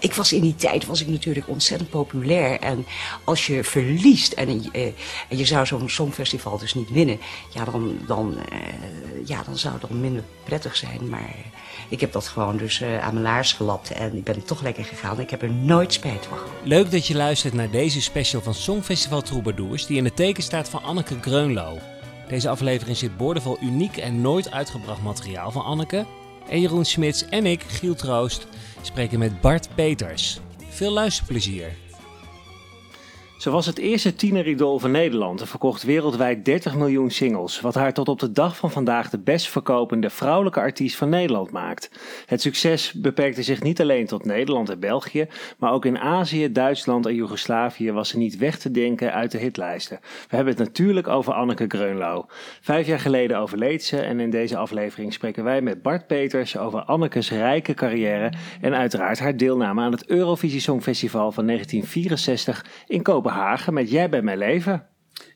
ik was in die tijd was ik natuurlijk ontzettend populair. En als je verliest en, eh, en je zou zo'n songfestival dus niet winnen, ja, dan, dan, eh, ja, dan zou dat minder prettig zijn. Maar ik heb dat gewoon dus eh, aan mijn laars gelapt en ik ben toch lekker gegaan. Ik heb er nooit spijt van gehad. Leuk dat je luistert naar deze special van Songfestival Troubadours, die in het teken staat van Anneke Greunlo. Deze aflevering zit boordevol uniek en nooit uitgebracht materiaal van Anneke. En Jeroen Smits en ik, Giel Troost, spreken met Bart Peters. Veel luisterplezier. Ze was het eerste tieneridool van Nederland en verkocht wereldwijd 30 miljoen singles, wat haar tot op de dag van vandaag de best verkopende vrouwelijke artiest van Nederland maakt. Het succes beperkte zich niet alleen tot Nederland en België, maar ook in Azië, Duitsland en Joegoslavië was ze niet weg te denken uit de hitlijsten. We hebben het natuurlijk over Anneke Greunlo. Vijf jaar geleden overleed ze en in deze aflevering spreken wij met Bart Peters over Annekes rijke carrière en uiteraard haar deelname aan het Eurovisie Songfestival van 1964 in Kopenhagen. Hagen met Jij bij mijn leven.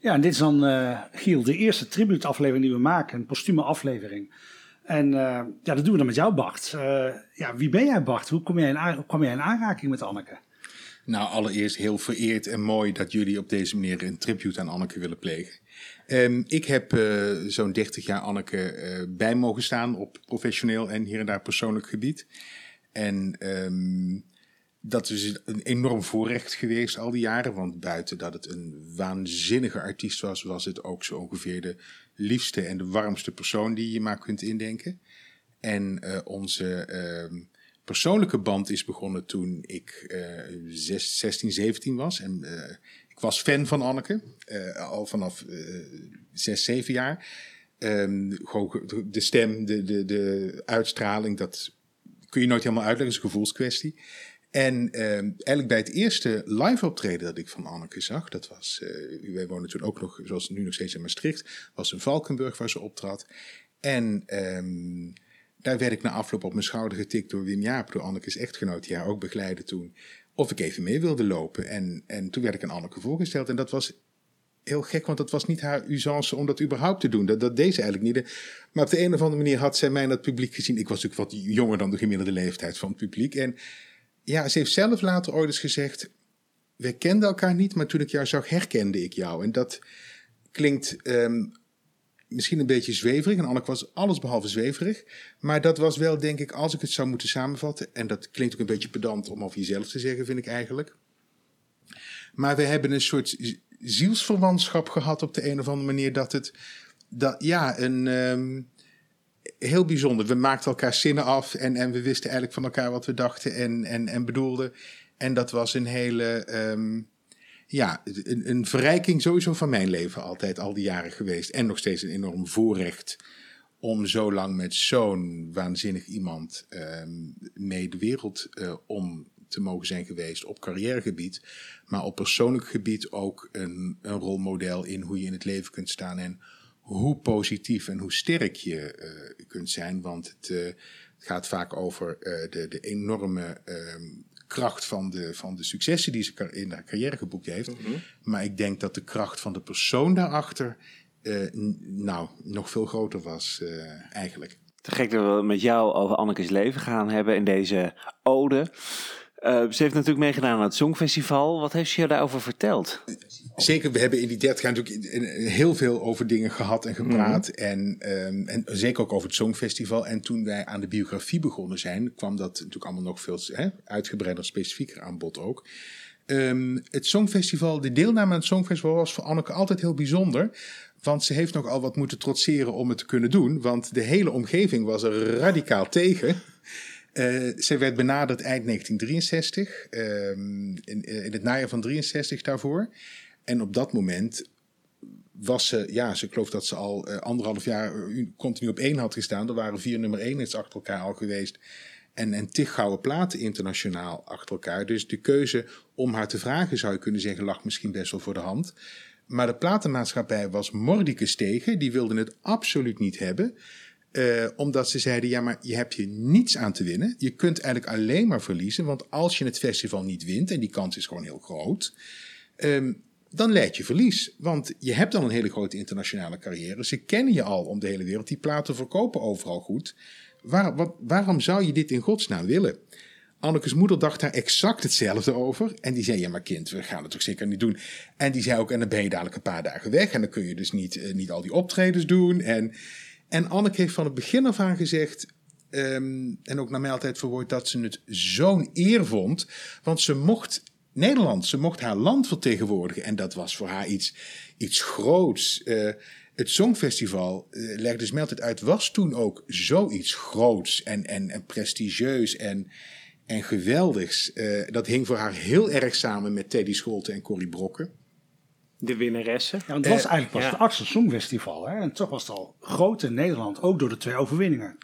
Ja, en dit is dan, uh, Giel, de eerste tribuutaflevering die we maken, een postume aflevering. En uh, ja, dat doen we dan met jou, Bart. Uh, ja, wie ben jij, Bart? Hoe kom jij in, kwam jij in aanraking met Anneke? Nou, allereerst heel vereerd en mooi dat jullie op deze manier een tribute aan Anneke willen plegen. Um, ik heb uh, zo'n 30 jaar Anneke uh, bij mogen staan op professioneel en hier en daar persoonlijk gebied. En um, dat is een enorm voorrecht geweest al die jaren. Want buiten dat het een waanzinnige artiest was, was het ook zo ongeveer de liefste en de warmste persoon die je maar kunt indenken. En uh, onze uh, persoonlijke band is begonnen toen ik uh, 16, 17 was. En uh, ik was fan van Anneke, al vanaf 6, 7 jaar. Um, de stem, de, de, de uitstraling, dat kun je nooit helemaal uitleggen, is een gevoelskwestie. En uh, eigenlijk bij het eerste live optreden dat ik van Anneke zag, dat was, uh, wij wonen toen ook nog, zoals nu nog steeds in Maastricht, was in Valkenburg waar ze optrad. En um, daar werd ik na afloop op mijn schouder getikt door Wim Jaap, door Anneke's echtgenoot, die haar ook begeleidde toen, of ik even mee wilde lopen. En, en toen werd ik aan Anneke voorgesteld en dat was heel gek, want dat was niet haar usance om dat überhaupt te doen. Dat, dat deed ze eigenlijk niet. Maar op de een of andere manier had zij mij in het publiek gezien. Ik was natuurlijk wat jonger dan de gemiddelde leeftijd van het publiek. En ja, ze heeft zelf later ooit eens gezegd: We kenden elkaar niet, maar toen ik jou zag, herkende ik jou. En dat klinkt um, misschien een beetje zweverig. En Anneke was alles behalve zweverig. Maar dat was wel, denk ik, als ik het zou moeten samenvatten. En dat klinkt ook een beetje pedant om over jezelf te zeggen, vind ik eigenlijk. Maar we hebben een soort zielsverwantschap gehad op de een of andere manier. Dat het, dat, ja, een. Um, heel bijzonder. We maakten elkaar zinnen af en, en we wisten eigenlijk van elkaar wat we dachten en, en, en bedoelden. En dat was een hele, um, ja, een, een verrijking sowieso van mijn leven altijd, al die jaren geweest. En nog steeds een enorm voorrecht om zo lang met zo'n waanzinnig iemand um, mee de wereld uh, om te mogen zijn geweest op carrièregebied, maar op persoonlijk gebied ook een, een rolmodel in hoe je in het leven kunt staan en hoe positief en hoe sterk je uh, kunt zijn. Want het, uh, het, gaat vaak over uh, de, de, enorme ehm, kracht van de, van de successen die ze in haar carrière geboekt heeft. Mm -hmm. Maar ik denk dat de kracht van de persoon daarachter nou, nog veel groter was eigenlijk. Te gek dat we met jou over Anneke's leven gaan hebben in deze ode. Uh, ze heeft natuurlijk meegedaan aan het Songfestival. Wat heeft ze je daarover verteld? Zeker, we hebben in die 30 jaar natuurlijk heel veel over dingen gehad en gepraat. Mm -hmm. en, um, en zeker ook over het Songfestival. En toen wij aan de biografie begonnen zijn, kwam dat natuurlijk allemaal nog veel hè, uitgebreider, specifieker aan bod ook. Um, het Songfestival, de deelname aan het Songfestival was voor Anneke altijd heel bijzonder. Want ze heeft nogal wat moeten trotseren om het te kunnen doen. Want de hele omgeving was er radicaal tegen. Uh, zij werd benaderd eind 1963, uh, in, in, het najaar van 63 daarvoor. En op dat moment was ze, ja, ze geloof dat ze al uh, anderhalf jaar continu op één had gestaan. Er waren vier nummer één achter elkaar al geweest. En, en tig gouden platen internationaal achter elkaar. Dus de keuze om haar te vragen, zou je kunnen zeggen, lag misschien best wel voor de hand. Maar de platenmaatschappij was mordicus tegen. Die wilden het absoluut niet hebben. Uh, omdat ze zeiden, ja, maar je hebt hier niets aan te winnen. Je kunt eigenlijk alleen maar verliezen. Want als je het festival niet wint, en die kans is gewoon heel groot... Um, dan leid je verlies. Want je hebt dan een hele grote internationale carrière. Ze kennen je al om de hele wereld. Die platen verkopen overal goed. Waar, wat, waarom zou je dit in godsnaam willen? Anneke's moeder dacht daar exact hetzelfde over. En die zei, ja maar kind, we gaan het toch zeker niet doen. En die zei ook, en dan ben je dadelijk een paar dagen weg. En dan kun je dus niet, eh, niet al die optredens doen. En, en Anneke heeft van het begin af aan gezegd... ehm, en ook naar mij altijd verwoord dat ze het zo'n eer vond. Want ze mocht Nederland, ze mocht haar land vertegenwoordigen. En dat was voor haar iets, iets groots. Eh, het Songfestival, uh, legde altijd uit, was toen ook zoiets groots en, en, en prestigieus en, en geweldigs. Eh, dat hing voor haar heel erg samen met Teddy Scholten en Corrie Brokken. De winnaressen. Ja, want het was eigenlijk pas ja. het achtste Songfestival. Hè? En toch was het al groot in Nederland, ook door de twee overwinningen.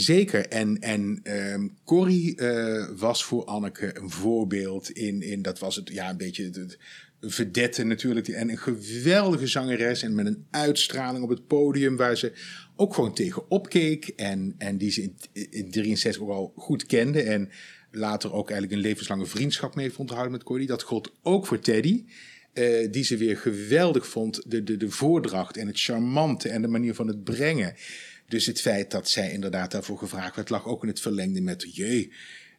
Zeker. En, en ehm Corrie eh, was voor Anneke een voorbeeld in, in dat was het, ja, een beetje het, het natuurlijk. En een geweldige zangeres en met een uitstraling op het podium waar ze ook gewoon tegen opkeek. En, en die ze in, in 63 ook al goed kende. En later ook eigenlijk een levenslange vriendschap mee heeft onderhouden met Corrie. Dat gold ook voor Teddy. eh, die ze weer geweldig vond. De, de, de voordracht en het charmante en de manier van het brengen. Dus het feit dat zij inderdaad daarvoor gevraagd werd, lag ook in het verlengde met, jee,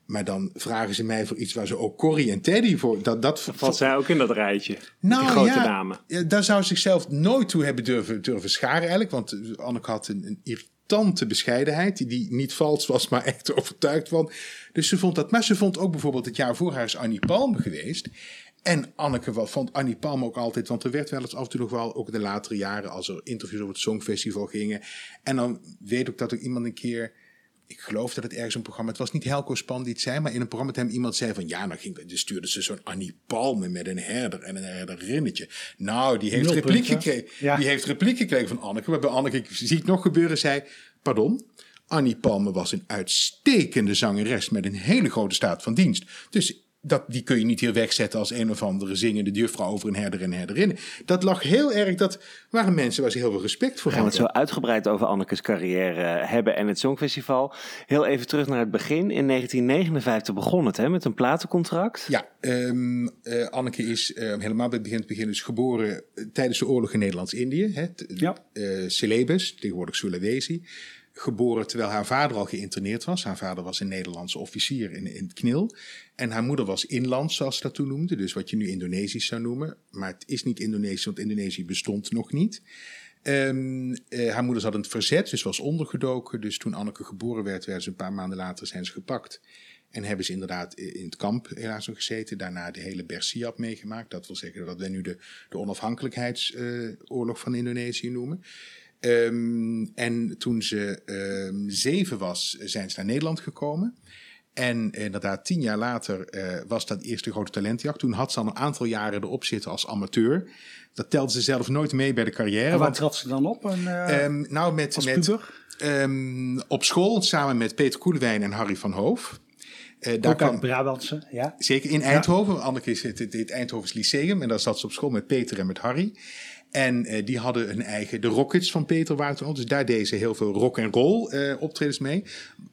maar dan vragen ze mij voor iets waar ze ook Corrie en Teddy voor. Dat, dat Valt zij ook in dat rijtje? nou, die grote ja, ja, daar zou ze zichzelf nooit toe hebben durven, durven scharen eigenlijk. Want eh, Anneke had een, een irritante bescheidenheid. Die, die niet vals was, maar echt overtuigd van. Dus ze vond dat. Maar ze vond ook bijvoorbeeld het jaar voor haar is Annie Palme geweest. En Anneke vond Annie Palme ook altijd. Want er werd wel eens af en toe nog wel, ook in de latere jaren. als er interviews over het Songfestival gingen. En dan weet ik dat ook iemand een keer ik geloof dat het ergens een programma, het was niet Helco Span die het zei, maar in een programma met hem iemand zei van ja, dan ging, dus stuurde ze zo'n Annie Palme met een herder en een herderinnetje. Nou, die heeft repliek gekregen. Ja. Die heeft repliek gekregen van Anneke. Waarbij Anneke, ik zie het nog gebeuren, zei, pardon, Annie Palme was een uitstekende zangeres met een hele grote staat van dienst. Dus dat, die kun je niet hier wegzetten als een of andere zingende juffrouw over een herder en herderinnen. Dat lag heel erg, dat waren mensen waar ze heel veel respect voor We gaan het hadden. zo uitgebreid over Annekes carrière hebben en het Songfestival. Heel even terug naar het begin. In 1959 begon het hè, met een platencontract. Ja, ehm, eh, Anneke is eh, helemaal bij het begin, het begin dus geboren eh, tijdens de oorlog in Nederlands-Indië. Ja. eh, Celebes, tegenwoordig Sulawesi. Geboren terwijl haar vader al geïnterneerd was. Haar vader was een Nederlandse officier in, in het KNIL. En haar moeder was inland, zoals ze dat toen noemde. Dus wat je nu Indonesisch zou noemen. Maar het is niet Indonesisch, want Indonesië bestond nog niet. Ehm, eh, haar moeder zat in het verzet, dus was ondergedoken. Dus toen Anneke geboren werd, werden ze een paar maanden later zijn ze gepakt. En hebben ze inderdaad in het kamp helaas nog gezeten. Daarna de hele Bersiap meegemaakt. Dat wil zeggen dat wij nu de, de onafhankelijkheidsoorlog van Indonesië noemen. Ehm, en toen ze ehm, zeven was, zijn ze naar Nederland gekomen. En inderdaad, tien jaar later eh, was dat eerste grote talentjacht. Toen had ze al een aantal jaren erop zitten als amateur. Dat telde ze zelf nooit mee bij de carrière. En waar want, trad ze dan op? En, eh, ehm, nou, met, met, op school samen met Peter Koelewijn en Harry van Hoof. Eh, daar kwam, Brabantse, ja. Zeker in Eindhoven. Anneke is het, het, het Eindhovens Lyceum. En daar zat ze op school met Peter en met Harry. En eh, die hadden hun eigen, de Rockets van Peter waren. Dus daar deden ze heel veel rock en roll eh, optredens mee.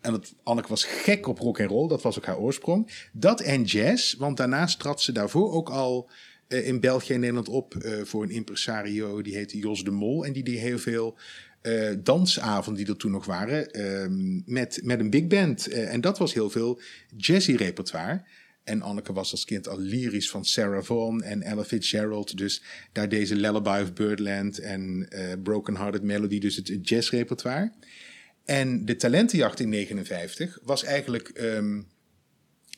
En dat, Anneke was gek op rock en roll. Dat was ook haar oorsprong. Dat en jazz. Want daarnaast trad ze daarvoor ook al eh, in België en Nederland op voor een impresario. Die heette Jos de Mol. En die deed heel veel dansavonden die er toen nog waren. ehm, met, met een big band. En dat was heel veel jazzy repertoire. En Anneke was als kind al lyrisch van Sarah Vaughan en Ella Fitzgerald. Dus daar deze Lullaby of Birdland en eh, Broken Hearted Melody, dus het jazzrepertoire. En de talentenjacht in 59 was eigenlijk ehm,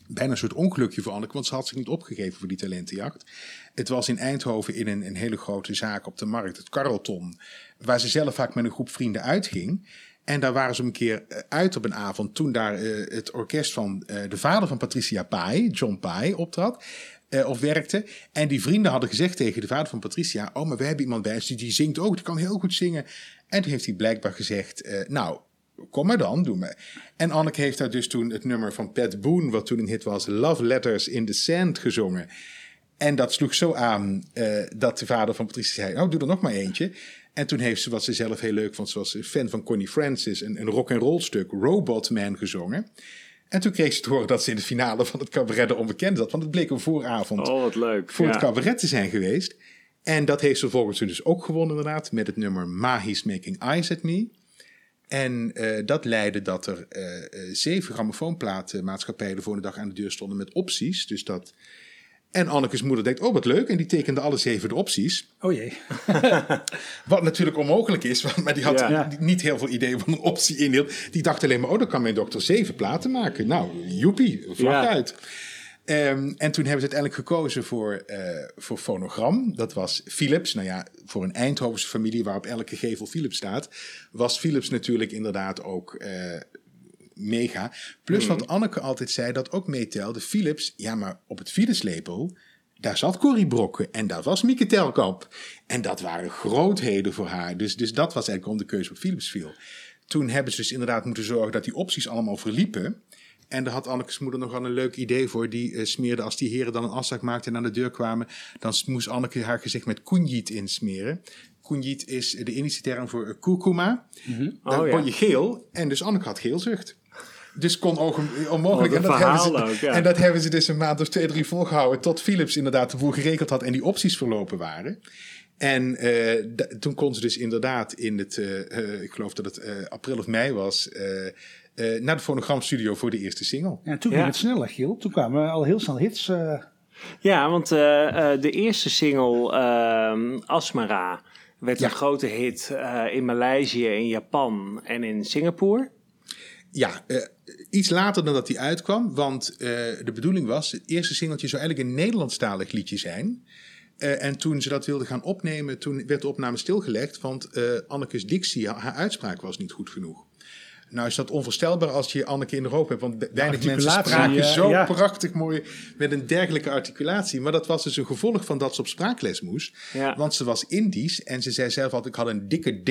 bijna een soort ongelukje voor Anneke, want ze had zich niet opgegeven voor die talentenjacht. Het was in Eindhoven in een, een hele grote zaak op de markt, het Carlton, waar ze zelf vaak met een groep vrienden uitging. En daar waren ze een keer eh, uit op een avond toen daar eh, het orkest van eh, de vader van Patricia Pai, John Pai, optrad. of werkte. En die vrienden hadden gezegd tegen de vader van Patricia: Oh, maar we hebben iemand bij ons die, die zingt ook, die kan heel goed zingen. En toen heeft hij blijkbaar gezegd: Nou, kom maar dan, doe me. En Anneke heeft daar dus toen het nummer van Pat Boone, wat toen een hit was, Love Letters in the Sand, gezongen. En dat sloeg zo aan dat de vader van Patricia zei: Oh, doe er nog maar eentje. En toen heeft ze, wat ze zelf heel leuk vond, zoals fan van Connie Francis, een, een rock and roll stuk, Robot Man, gezongen. En toen kreeg ze te horen dat ze in de finale van het cabaret de onbekende zat. Want het bleek een vooravond Oh, wat leuk. voor Ja. het cabaret te zijn geweest. En dat heeft ze volgens dus ook gewonnen inderdaad met het nummer Mahi's Making Eyes at Me. En uh, dat leidde dat er uh, zeven grammofoonplatenmaatschappijen de volgende dag aan de deur stonden met opties. Dus dat... En Annekes moeder denkt, oh wat leuk. En die tekende alle zeven de opties. Oh jee. wat natuurlijk onmogelijk is, maar die had ja. niet heel veel ideeën van een optie inhield. Die dacht alleen maar, oh dan kan mijn dokter zeven platen maken. Nou, joepie, vlag ja. uit. Um, en toen hebben ze uiteindelijk gekozen voor, uh, voor fonogram. Dat was Philips. Nou ja, voor een Eindhovense familie waar op elke gevel Philips staat, was Philips natuurlijk inderdaad ook uh, mega. Plus wat Anneke altijd zei, dat ook meetelde. Philips, ja, maar op het Philips-label, daar zat Corrie Brokken en daar was Mieke Telkamp. En dat waren grootheden voor haar. Dus, dus dat was eigenlijk om de keuze op Philips viel. Toen hebben ze dus inderdaad moeten zorgen dat die opties allemaal verliepen. En daar had Annekes moeder nog wel een leuk idee voor. Die uh, smeerde als die heren dan een afspraak maakten en aan de deur kwamen. Dan moest Anneke haar gezicht met kunjit insmeren. Kunjit is de Indische term voor kurkuma. Mm -hmm. Dan oh, kon je geel. En dus Anneke had geelzucht. Dus kon onmogelijk. Oh, en, dat hebben ze, ook, ja. en dat hebben ze dus een maand of twee, drie volgehouden. Tot Philips inderdaad de boel geregeld had en die opties verlopen waren. En uh, toen kon ze dus inderdaad in het, uh, uh, ik geloof dat het april of mei was, uh, naar de fonogramstudio voor de eerste single. Ja, toen ging het sneller, Giel. Toen kwamen al heel snel hits. Uh... Ja, want uh, de eerste single, ehm, Asmara, werd een grote hit in Maleisië, in Japan en in Singapore. Ja, iets later dan dat die uitkwam. Want de bedoeling was, het eerste singeltje zou eigenlijk een Nederlandstalig liedje zijn. en toen ze dat wilden gaan opnemen, toen werd de opname stilgelegd. Want Annekes dictie, haar uitspraak was niet goed genoeg. Nou is dat onvoorstelbaar als je Anneke in de hoop hebt. Want weinig mensen spraken zo prachtig mooi met een dergelijke articulatie. Maar dat was dus een gevolg van dat ze op spraakles moest. Want ze was Indisch en ze zei zelf altijd... ik had een dikke D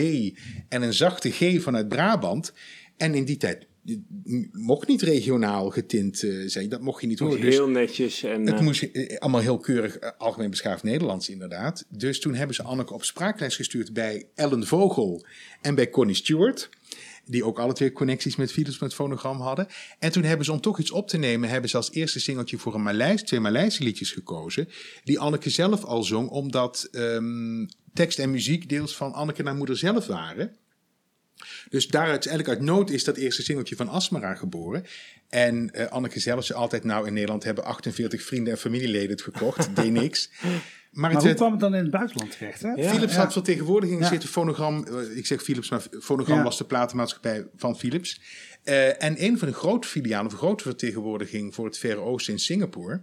en een zachte G vanuit Brabant. En in die tijd mocht niet regionaal getint uh, zijn. Dat mocht je niet horen. Dus heel netjes. En, het uh... moest allemaal heel keurig, algemeen beschaafd Nederlands inderdaad. Dus toen hebben ze Anneke op spraakles gestuurd bij Ellen Vogel en bij Connie Stewart die ook alle twee connecties met Philips met fonogram hadden. En toen hebben ze om toch iets op te nemen, hebben ze als eerste singeltje voor een Maleis, twee Maleise liedjes gekozen. Die Anneke zelf al zong, omdat um, tekst en muziek deels van Anneke naar moeder zelf waren. Dus daaruit, eigenlijk uit nood is dat eerste singeltje van Asmara geboren. En uh, Anneke zelf ze altijd, nou in Nederland hebben 48 vrienden en familieleden het gekocht, deed niks. Maar, maar hoe kwam het dan in het buitenland terecht? Hè? Philips had vertegenwoordiging ja. zitten, fonogram, eh, ik zeg Philips, maar fonogram was de platenmaatschappij van Philips. Uh, en een van de grote filialen, of grote vertegenwoordiging voor het Verre Oosten in Singapore.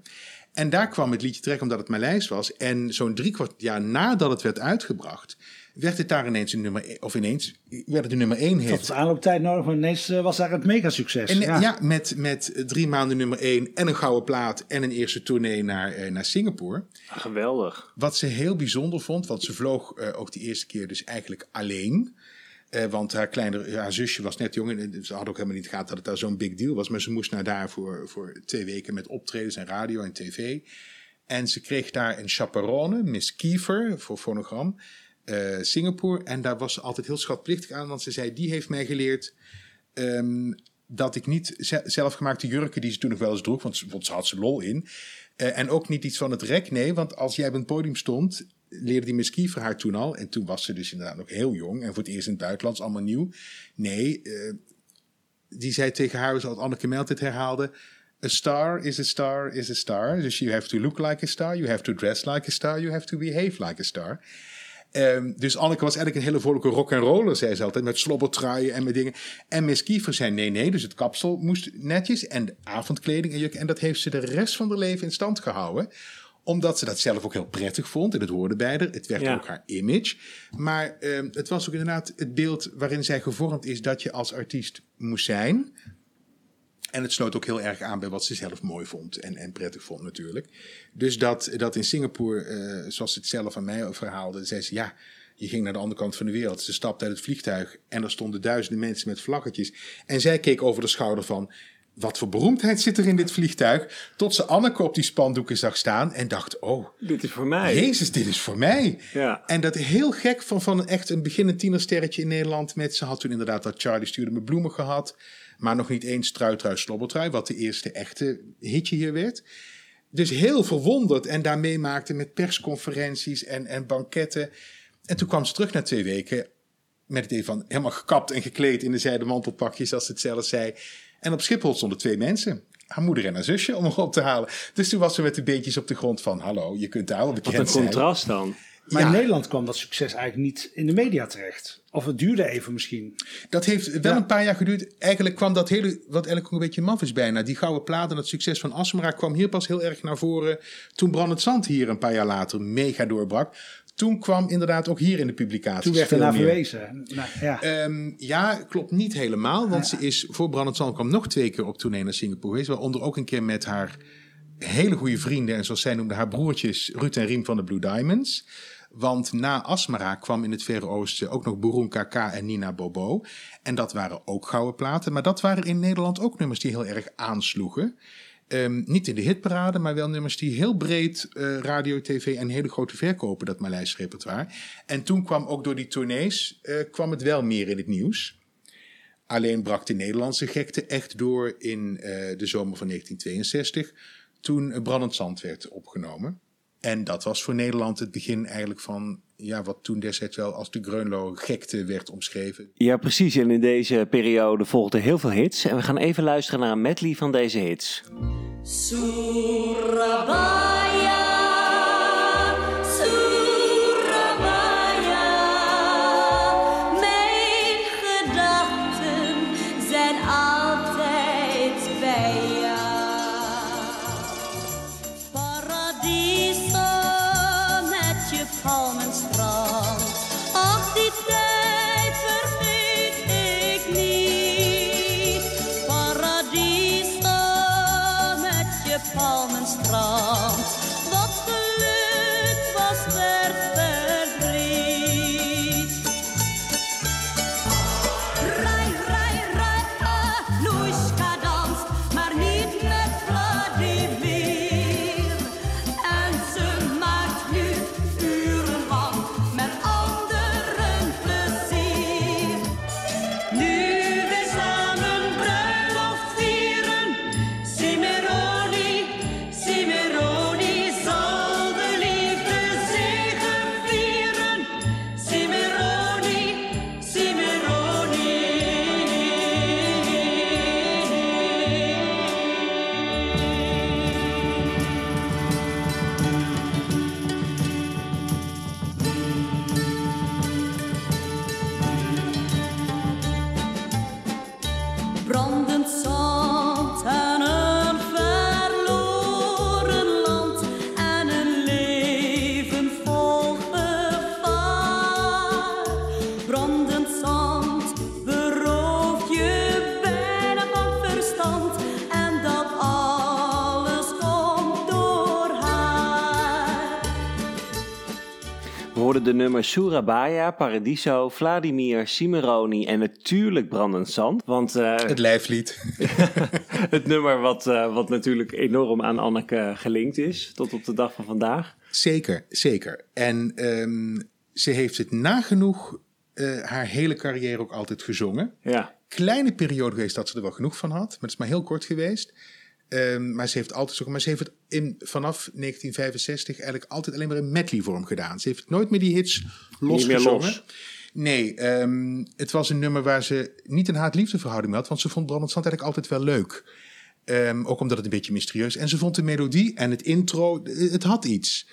En daar kwam het liedje terecht omdat het Maleis was. En zo'n drie kwart jaar nadat het werd uitgebracht, werd het daar ineens een nummer, e- of ineens werd het de nummer één hit. Het aanlooptijd nodig, maar ineens eh, was daar het mega succes. En, ja. ja, met, met drie maanden nummer één en een gouden plaat en een eerste tournee naar, eh, naar Singapore. Geweldig. Wat ze heel bijzonder vond, want ze vloog uh, ook die eerste keer dus eigenlijk alleen. Uh, want haar, kleine, haar zusje was net jong en ze had ook helemaal niet gehad dat het daar zo'n big deal was. Maar ze moest naar daar voor, voor twee weken met optredens en radio en tv. En ze kreeg daar een chaperone, Miss Kiefer, voor fonogram uh, Singapore. En daar was ze altijd heel schatplichtig aan, want ze zei: Die heeft mij geleerd um, dat ik niet zelfgemaakte jurken, die ze toen nog wel eens droeg, want, want ze had ze lol in. Uh, en ook niet iets van het rek, nee, want als jij op een podium stond, leerde die voor haar toen al. En toen was ze dus inderdaad nog heel jong en voor het eerst in het buitenland, allemaal nieuw. Nee, uh, die zei tegen haar, zoals Anneke Melted herhaalde. A star is a star is a star. Dus you have to look like a star, you have to dress like a star, you have to behave like a star. Um, dus Anneke was eigenlijk een hele vrolijke rock and roller, zei ze altijd, met slobbertruien en met dingen. En Miss Kiefer zei nee, nee, dus het kapsel moest netjes en de avondkleding en jurk. En dat heeft ze de rest van haar leven in stand gehouden omdat ze dat zelf ook heel prettig vond en het hoorde bij haar. Het werd ook haar image. Maar um, het was ook inderdaad het beeld waarin zij gevormd is dat je als artiest moest zijn. En het sloot ook heel erg aan bij wat ze zelf mooi vond en, en prettig vond natuurlijk. Dus dat, dat in Singapore, uh, zoals ze het zelf aan mij verhaalde, zei ze ja, je ging naar de andere kant van de wereld. Ze stapte uit het vliegtuig en er stonden duizenden mensen met vlaggetjes. En zij keek over de schouder van, wat voor beroemdheid zit er in dit vliegtuig? Tot ze Anneke op die spandoeken zag staan en dacht, oh. Dit is voor mij. Jezus, dit is voor mij. Ja. En dat heel gek van, van echt een beginnend tienersterretje in Nederland. Met, ze had toen inderdaad dat Charlie stuurde me bloemen gehad. Maar nog niet eens Truitrui Slobbertrui, wat de eerste echte hitje hier werd. Dus heel verwonderd en daarmee maakte met persconferenties en, en banketten. En toen kwam ze terug na twee weken met het idee van helemaal gekapt en gekleed in de zijde mantelpakjes, als ze het zelf zei. En op Schiphol stonden twee mensen. Haar moeder en haar zusje om hem op te halen. Dus toen was ze met de beentjes op de grond van... hallo, je kunt daar wel bekend Wat een zijn. contrast dan. Maar Ja. in Nederland kwam dat succes eigenlijk niet in de media terecht. Of het duurde even misschien. Dat heeft wel Ja. een paar jaar geduurd. Eigenlijk kwam dat hele, wat eigenlijk ook een beetje maf is bijna. Die gouden plaat en het succes van Asmara kwam hier pas heel erg naar voren. Toen Brandend Zand hier een paar jaar later mega doorbrak. Toen kwam inderdaad ook hier in de publicaties Toen werd ernaar meer. verwezen. Nou, ja. Ehm, ja, klopt niet helemaal. Want ze is voor Brandend Zand kwam nog twee keer op tournee naar Singapore geweest. Waaronder ook een keer met haar hele goede vrienden. En zoals zij noemde haar broertjes Ruud en Riem van de Blue Diamonds. Want na Asmara kwam in het Verre Oosten ook nog Burun KK en Nina Bobo. En dat waren ook gouden platen. Maar dat waren in Nederland ook nummers die heel erg aansloegen. Ehm, niet in de hitparade, maar wel nummers die heel breed eh, radio, tv en hele grote verkopen, dat Maleis repertoire. En toen kwam ook door die tournees, eh, kwam het wel meer in het nieuws. Alleen brak de Nederlandse gekte echt door in eh, de zomer van 1962, toen Brandend Zand werd opgenomen. En dat was voor Nederland het begin eigenlijk van ja, wat toen destijds wel als de Greunlo gekte werd omschreven. Ja, precies. En in deze periode volgden heel veel hits. En we gaan even luisteren naar een medley van deze hits. Surabaya, de nummers Surabaya, Paradiso, Vladimir, Cimeroni en natuurlijk Brandend Zand. Want eh, Het lijflied. het nummer wat, eh, wat natuurlijk enorm aan Anneke gelinkt is tot op de dag van vandaag. Zeker, zeker. En ehm, ze heeft het nagenoeg eh, haar hele carrière ook altijd gezongen. Ja, Kleine periode geweest dat ze er wel genoeg van had, maar het is maar heel kort geweest. Ehm, maar ze heeft altijd zo, maar ze heeft het in, vanaf 1965 eigenlijk altijd alleen maar in medley vorm gedaan. Ze heeft nooit meer die hits los meer gezongen. los. Nee, ehm, het was een nummer waar ze niet een haat-liefde verhouding mee had, want ze vond Brandend Zand eigenlijk altijd wel leuk. Ehm, ook omdat het een beetje mysterieus. En ze vond de melodie en het intro, het had iets.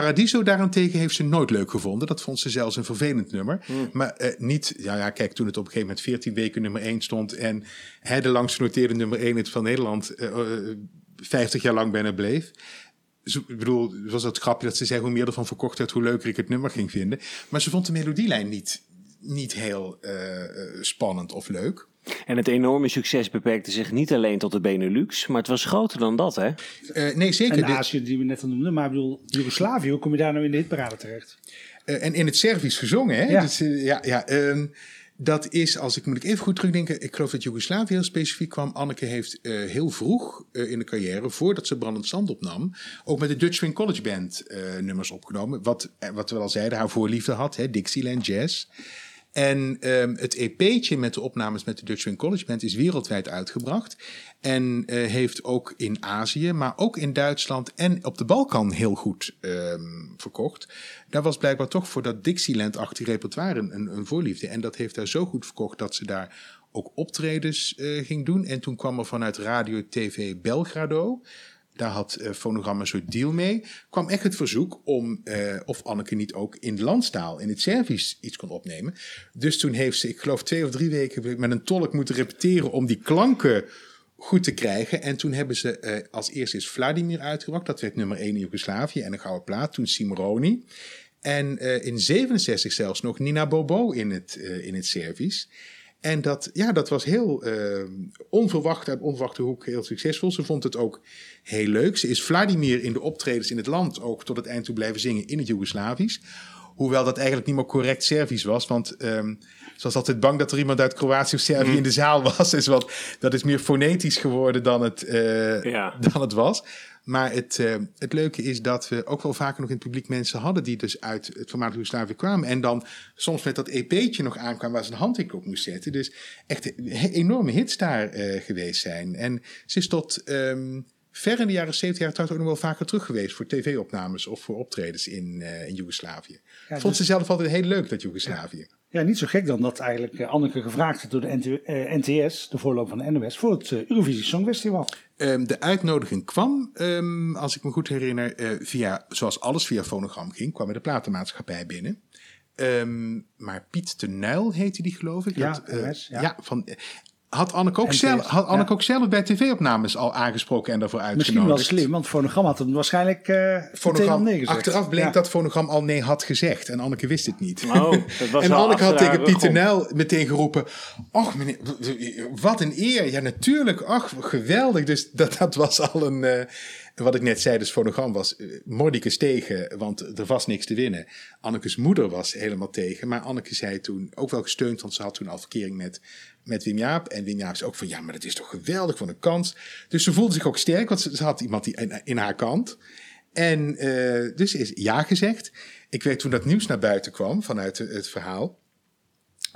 Paradiso daarentegen heeft ze nooit leuk gevonden. Dat vond ze zelfs een vervelend nummer. Maar eh, niet, ja, ja, kijk, toen het op een gegeven moment 14 weken nummer 1 stond. en hij de langst genoteerde nummer 1 het van Nederland eh, eh, 50 jaar lang bijna bleef. Zo, ik bedoel, was dat grapje dat ze zei: hoe meer ervan verkocht werd, hoe leuker ik het nummer ging vinden. Maar ze vond de melodielijn niet, niet heel eh, eh, spannend of leuk. en het enorme succes beperkte zich niet alleen tot de Benelux, maar het was groter dan dat, hè? Eh, nee, zeker. En De- Azië, die we net al noemden. Maar ik bedoel, Joegoslavië, hoe kom je daar nou in de hitparade terecht? Eh, en in het Servisch gezongen, hè? Ja. Dus, ja, ja ehm, dat is, als ik moet ik even goed terugdenken, ik geloof dat Joegoslavië heel specifiek kwam. Anneke heeft eh, heel vroeg eh, in de carrière, voordat ze Brandend Zand opnam, ook met de Dutch Swing College Band eh, nummers opgenomen. Wat, wat we al zeiden, haar voorliefde had, hè? Dixieland Jazz. En ehm, het EP'tje met de opnames met de Dutch Swing College Band is wereldwijd uitgebracht. En eh, heeft ook in Azië, maar ook in Duitsland en op de Balkan heel goed ehm, verkocht. Daar was blijkbaar toch voor dat Dixieland-achtige repertoire een, een voorliefde. En dat heeft daar zo goed verkocht dat ze daar ook optredens eh, ging doen. En toen kwam er vanuit Radio TV Belgrado daar had uh, Fonogram een soort deal mee. kwam echt het verzoek om uh, of Anneke niet ook in de landstaal, in het Servisch, iets kon opnemen. Dus toen heeft ze, ik geloof twee of drie weken met een tolk moeten repeteren om die klanken goed te krijgen. En toen hebben ze uh, als eerste is Vladimir uitgebracht. Dat werd nummer 1 in Joegoslavië en een gouden plaat. Toen Simroni. En in 67 zelfs nog Nina Bobo in het, in het Servisch. En dat, ja, dat was heel uh, onverwacht uit onverwachte hoek heel succesvol. Ze vond het ook heel leuk. Ze is Vladimir in de optredens in het land ook tot het eind toe blijven zingen in het Joegoslavisch. Hoewel dat eigenlijk niet meer correct Servisch was. Want um, ze was altijd bang dat er iemand uit Kroatië of Servië mm. in de zaal was. Dus wat, dat is meer fonetisch geworden dan het, uh, ja. dan het was. Maar het, uh, het leuke is dat we ook wel vaker nog in het publiek mensen hadden die dus uit het voormalige Joegoslavië kwamen. En dan soms met dat EP'tje nog aankwamen waar ze een handtekening op moest zetten. Dus echt enorme hits daar uh, geweest zijn. En ze is tot um, ver in de jaren 70 jaar trouwens ook nog wel vaker terug geweest voor tv-opnames of voor optredens in, uh, in Joegoslavië. Ja, Vond dus, ze zelf altijd heel leuk, dat Joegoslavië. Ja. Ja, niet zo gek dan dat eigenlijk Anneke gevraagd is door de NT, uh, NTS, de voorloop van de NOS, voor het uh, Eurovisie Songfestival. Um, de uitnodiging kwam, um, als ik me goed herinner, uh, via, zoals alles via fonogram ging, kwam er de platenmaatschappij binnen. Um, maar Piet de Nuil heette die, geloof ik. Ja, dat, NOS, ja. ja van, had Anneke ook, zelf, had Anneke ja. ook zelf bij tv-opnames al aangesproken en daarvoor uitgenodigd? Misschien wel slim, want Fonogram had hem waarschijnlijk uh, Fonogram, nee gezegd. Achteraf bleek ja. dat Fonogram al nee had gezegd en Anneke wist het niet. Oh, dat was en Anneke had tegen Pieter Nel meteen geroepen, ach meneer, wat een eer. Ja natuurlijk, ach geweldig. Dus dat, dat was al een... Uh, wat ik net zei, dus fonogram was uh, Mordicus tegen, want er was niks te winnen. Anneke's moeder was helemaal tegen, maar Anneke zei toen, ook wel gesteund, want ze had toen al verkering met, met Wim Jaap. En Wim Jaap zei ook van, ja, maar dat is toch geweldig van een kans. Dus ze voelde zich ook sterk, want ze, had iemand die in, haar kant. En uh, dus is ja gezegd. Ik weet toen dat nieuws naar buiten kwam vanuit het verhaal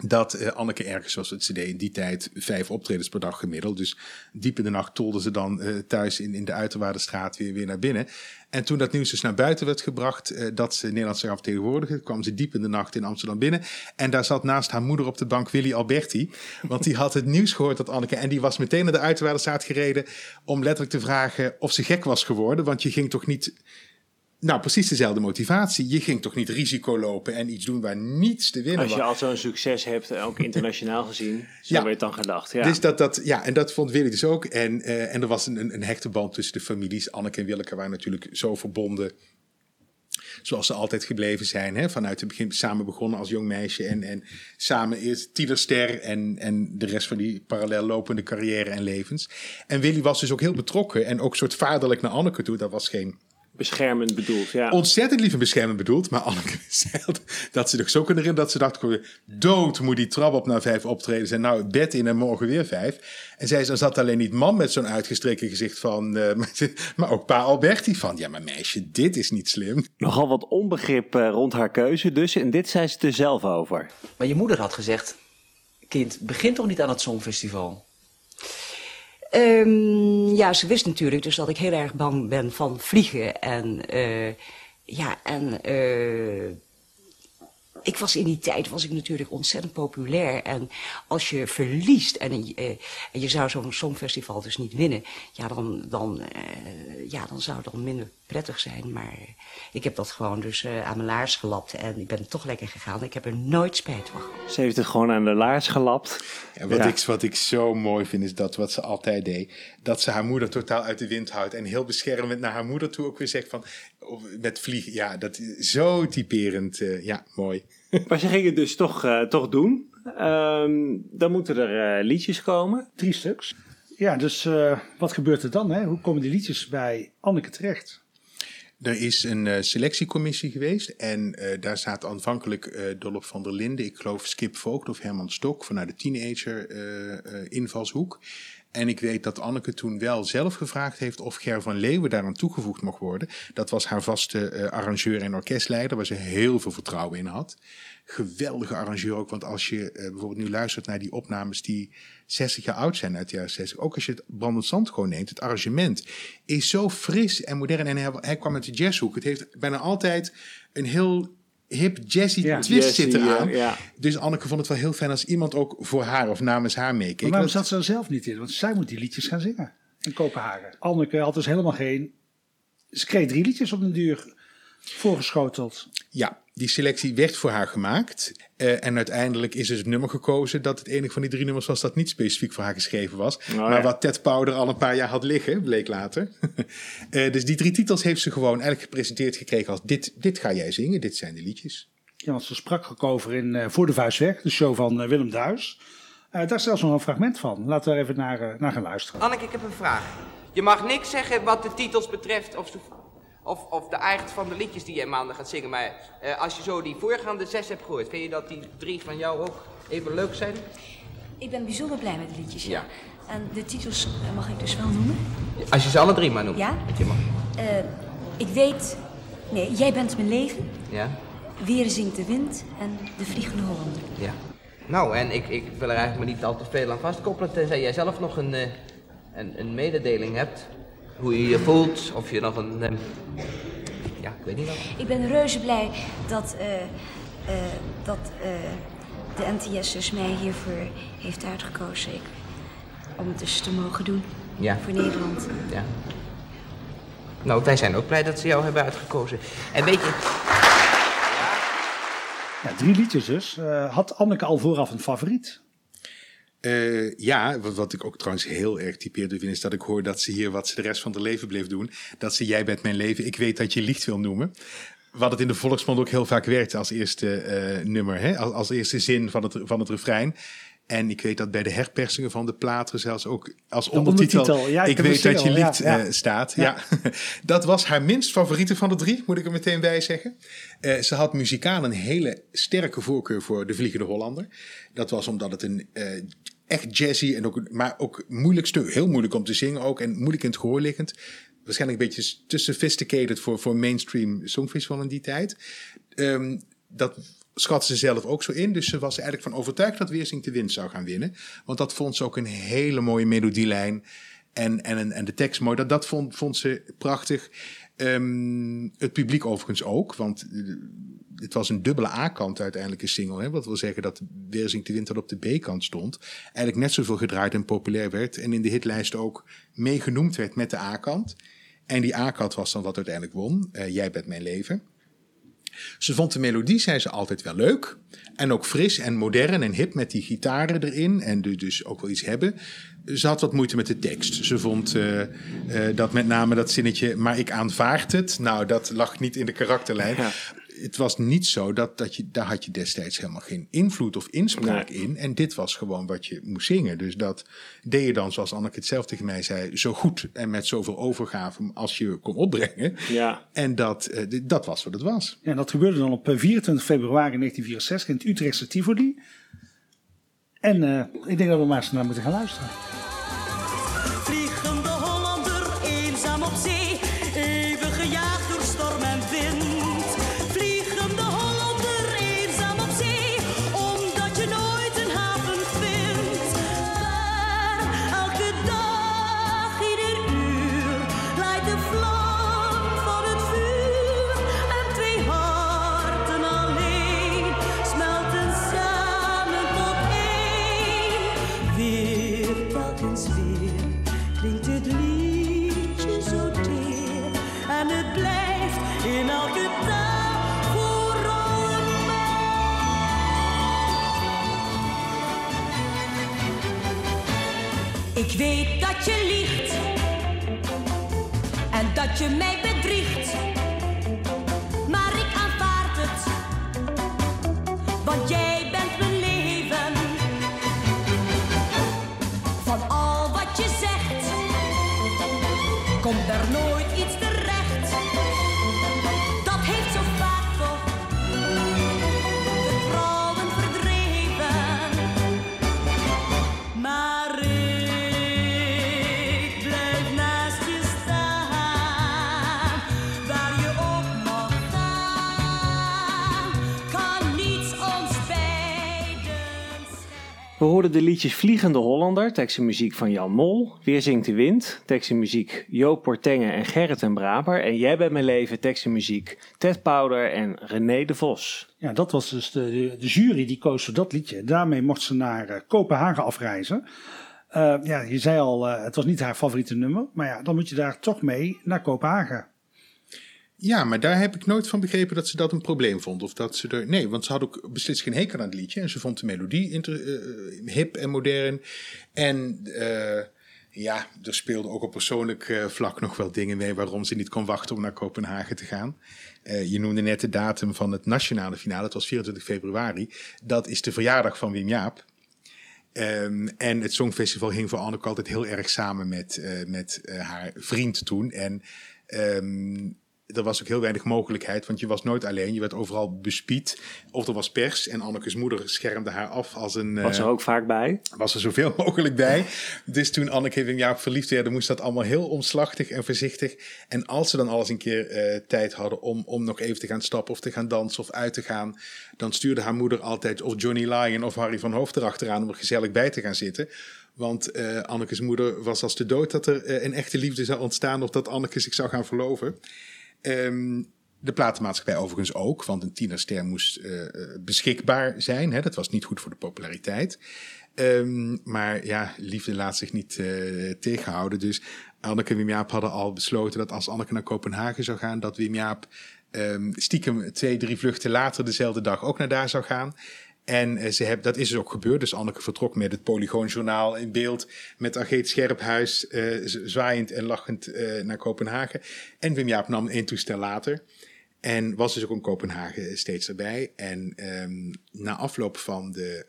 dat uh, Anneke ergens, zoals het CD in die tijd, vijf optredens per dag gemiddeld. Dus diep in de nacht tolde ze dan uh, thuis in, in de Uiterwaardenstraat weer, weer naar binnen. En toen dat nieuws dus naar buiten werd gebracht, uh, dat ze Nederland zou vertegenwoordigen, kwam ze diep in de nacht in Amsterdam binnen. En daar zat naast haar moeder op de bank Willy Alberti. Want die had het nieuws gehoord dat Anneke, en die was meteen naar de Uiterwaardenstraat gereden om letterlijk te vragen of ze gek was geworden. Want je ging toch niet nou, precies dezelfde motivatie. Je ging toch niet risico lopen en iets doen waar niets te winnen was. Als je al zo'n succes hebt, ook internationaal gezien, zo ja. werd dan gedacht. Ja. Dus dat, dat, ja, en dat vond Willy dus ook. En, uh, en er was een, een hechte band tussen de families. Anneke en Willeke waren natuurlijk zo verbonden. Zoals ze altijd gebleven zijn. Hè? Vanuit het begin samen begonnen als jong meisje. En, en samen eerst tienerster en, en de rest van die parallel lopende carrière en levens. En Willy was dus ook heel betrokken. En ook soort vaderlijk naar Anneke toe. Dat was geen beschermend bedoeld, ja. Ontzettend lief en beschermend bedoeld. Maar Anneke zei dat ze zich zo kunnen herinneren dat ze dacht, dood moet die trap op naar vijf optreden. En nou, bed in en morgen weer vijf. En zij zat alleen niet man met zo'n uitgestreken gezicht van, uh, maar ook pa Alberti van, ja maar meisje, dit is niet slim. Nogal wat onbegrip uh, rond haar keuze dus. En dit zei ze er zelf over. Maar je moeder had gezegd, kind, begin toch niet aan het Songfestival? Um, ja, ze wist natuurlijk dus dat ik heel erg bang ben van vliegen. En uh, ja, en uh, ik was in die tijd was ik natuurlijk ontzettend populair. En als je verliest en, uh, en je zou zo'n songfestival dus niet winnen, ja, dan, dan, ja, dan zou het dan minder prettig zijn. Maar ik heb dat gewoon dus uh, aan mijn laars gelapt en ik ben toch lekker gegaan. Ik heb er nooit spijt van gehad. Ze heeft het gewoon aan de laars gelapt. Ja, wat, ja. Ik, wat ik zo mooi vind is dat wat ze altijd deed. Dat ze haar moeder totaal uit de wind houdt. En heel beschermend naar haar moeder toe ook weer zegt van... Met vliegen, ja, dat is zo typerend. Uh, ja, mooi. Maar ze ging het dus toch, uh, toch doen. Um, dan moeten er uh, liedjes komen. Drie stuks. Ja, dus uh, wat gebeurt er dan? Hè? Hoe komen die liedjes bij Anneke terecht? Er is een uh, selectiecommissie geweest en uh, daar zaten aanvankelijk uh, Dolop van der Linden, ik geloof Skip Voogd of Herman Stok vanuit de teenager invalshoek. En ik weet dat Anneke toen wel zelf gevraagd heeft of Ger van Leeuwen daaraan toegevoegd mocht worden. Dat was haar vaste eh, arrangeur en orkestleider, waar ze heel veel vertrouwen in had. Geweldige arrangeur ook, want als je eh, bijvoorbeeld nu luistert naar die opnames die 60 jaar oud zijn uit de jaren 60. Ook als je het Brandend Zand gewoon neemt, het arrangement is zo fris en modern. En hij, hij kwam uit de jazzhoek. Het heeft bijna altijd een heel hip jazzy Ja. twist Jazzy, zit eraan. ja, ja. Dus Anneke vond het wel heel fijn als iemand ook voor haar of namens haar meekeek. Maar waarom Dat- zat ze er zelf niet in? Want zij moet die liedjes gaan zingen in Kopenhagen. Anneke had dus helemaal geen... Ze kreeg drie liedjes op den duur voorgeschoteld. Ja, die selectie werd voor haar gemaakt. Eh, en uiteindelijk is dus het nummer gekozen dat het enige van die drie nummers was dat niet specifiek voor haar geschreven was. ja. Maar wat Ted Powder al een paar jaar had liggen, bleek later. Eh, dus die drie titels heeft ze gewoon eigenlijk gepresenteerd gekregen als dit, dit ga jij zingen, dit zijn de liedjes. Ja, want ze sprak ook over in eh, Voor de Vuist Weg, de show van Willem Duis. Eh, daar is zelfs nog een fragment van. Laten we er even naar, naar gaan luisteren. Anneke, ik heb een vraag. Je mag niks zeggen wat de titels betreft of, ze- of, of de eigen van de liedjes die jij maandag gaat zingen. Maar eh, als je zo die voorgaande zes hebt gehoord, vind je dat die drie van jou ook even leuk zijn? Ik ben bijzonder blij met de liedjes, ja. Ja. En de titels eh, mag ik dus wel noemen. Als je ze alle drie maar noemt. Ja? Je mag. Eh, ik weet... Nee, Jij bent mijn leven, Ja? Weer zingt de wind en De Vliegende Hollander. Ja. Nou, en ik, ik wil er eigenlijk maar niet al te veel aan vastkoppelen, tenzij jij zelf nog een, een, een mededeling hebt. Hoe je je voelt, of je nog een... eh, ja, ik weet niet wat. Ik ben reuze blij dat, eh, eh, dat eh, de NTS dus mij hiervoor heeft uitgekozen. Ik, om het dus te mogen doen Ja. voor Nederland. Ja. Nou, wij zijn ook blij dat ze jou hebben uitgekozen. En weet je... Ja, drie liedjes dus. Eh, had Anneke al vooraf een favoriet? Eh, ja, wat, wat ik ook trouwens heel erg typeerde vind, is dat ik hoor dat ze hier wat ze de rest van haar leven bleef doen. Dat ze Jij bent mijn leven, ik weet dat je liegt wil noemen. Wat het in de volksmond ook heel vaak werkt als eerste eh, nummer, hè? Als, als eerste zin van het, van het refrein. En ik weet dat bij de herpersingen van de platen zelfs ook als ondertitel, ondertitel, ja, ik weet dat je ja, ja. eh, staat. Ja. dat was haar minst favoriete van de drie, moet ik er meteen bij zeggen. Eh, ze had muzikaal een hele sterke voorkeur voor De Vliegende Hollander. Dat was omdat het een eh, echt jazzy, en ook, maar ook moeilijk stuk, heel moeilijk om te zingen ook en moeilijk in het gehoor liggend. Waarschijnlijk een beetje te sophisticated voor, voor mainstream songfestival in die tijd. Ehm, dat schat ze zelf ook zo in. Dus ze was eigenlijk van overtuigd dat Weersing de Wind zou gaan winnen. Want dat vond ze ook een hele mooie melodielijn. En, en, en de tekst mooi. Dat, dat vond, vond ze prachtig. Ehm, het publiek overigens ook. Want eh, het was een dubbele A-kant uiteindelijk een single. Hè? Wat wil zeggen dat Weersing de dat op de B-kant stond. Eigenlijk net zoveel gedraaid en populair werd. En in de hitlijst ook meegenoemd werd met de A-kant. En die A-kant was dan wat uiteindelijk won. Eh, Jij bent mijn leven. Ze vond de melodie, zei ze, altijd wel leuk. En ook fris en modern en hip met die gitaren erin. En du- dus ook wel iets hebben. Ze had wat moeite met de tekst. Ze vond eh, eh, dat met name dat zinnetje, maar ik aanvaard het. Nou, dat lag niet in de karakterlijn. Het was niet zo dat, dat je, daar had je destijds helemaal geen invloed of inspraak Nee. in. En dit was gewoon wat je moest zingen. Dus dat deed je dan, zoals Anneke het zelf tegen mij zei, zo goed en met zoveel overgave als je kon opbrengen. Ja. En dat, eh, dat was wat het was. Ja, en dat gebeurde dan op eh, 24 februari 1964 in het Utrechtse Tivoli. En eh, ik denk dat we maar eens naar moeten gaan luisteren. En dat je mij bedriegt. Maar ik aanvaard het, want jij We hoorden de liedjes Vliegende Hollander, tekst en muziek van Jan Mol. Weer zingt de wind, tekst en muziek Joop Portengen en Gerrit en Braber. En Jij bent mijn leven, tekst en muziek Ted Powder en René de Vos. Ja, dat was dus de, de, de jury die koos voor dat liedje. Daarmee mocht ze naar eh, Kopenhagen afreizen. Eh, ja, je zei al, eh, het was niet haar favoriete nummer. Maar ja, dan moet je daar toch mee naar Kopenhagen. Ja, maar daar heb ik nooit van begrepen dat ze dat een probleem vond. Of dat ze er. Nee, want ze had ook beslist geen hekel aan het liedje. En ze vond de melodie inter, eh, hip en modern. En eh, ja, er speelden ook op persoonlijk eh, vlak nog wel dingen mee waarom ze niet kon wachten om naar Kopenhagen te gaan. Eh, je noemde net de datum van het nationale finale. Het was 24 februari. Dat is de verjaardag van Wim Jaap. Ehm, en het Songfestival hing voor Anneke altijd heel erg samen met, eh, met eh, haar vriend toen. En ehm, er was ook heel weinig mogelijkheid, want je was nooit alleen. Je werd overal bespied. Of er was pers en Annekes moeder schermde haar af als een... Was eh, er ook vaak bij. was er zoveel mogelijk bij. Dus toen Anneke en Jaap verliefd werden, moest dat allemaal heel omslachtig en voorzichtig. En als ze dan alles een keer eh, tijd hadden om, om nog even te gaan stappen of te gaan dansen of uit te gaan, dan stuurde haar moeder altijd of Johnny Lyon of Harry van Hoofd erachteraan om er gezellig bij te gaan zitten. Want eh Annekes moeder was als de dood dat er eh, een echte liefde zou ontstaan of dat Anneke zich zou gaan verloven. Ehm, de platenmaatschappij overigens ook, want een tienerster moest eh, eh, beschikbaar zijn. Hè? Dat was niet goed voor de populariteit. Ehm, maar ja, liefde laat zich niet eh, tegenhouden. Dus Anneke en Wim Jaap hadden al besloten dat als Anneke naar Kopenhagen zou gaan, dat Wim Jaap ehm, stiekem twee, drie vluchten later dezelfde dag ook naar daar zou gaan. En eh, ze hebben, dat is dus ook gebeurd. Dus Anneke vertrok met het Polygoonjournaal in beeld. Met Ageet Scherphuis eh, zwaaiend en lachend eh, naar Kopenhagen. En Wim Jaap nam één toestel later. En was dus ook in Kopenhagen steeds erbij. En ehm, na afloop van de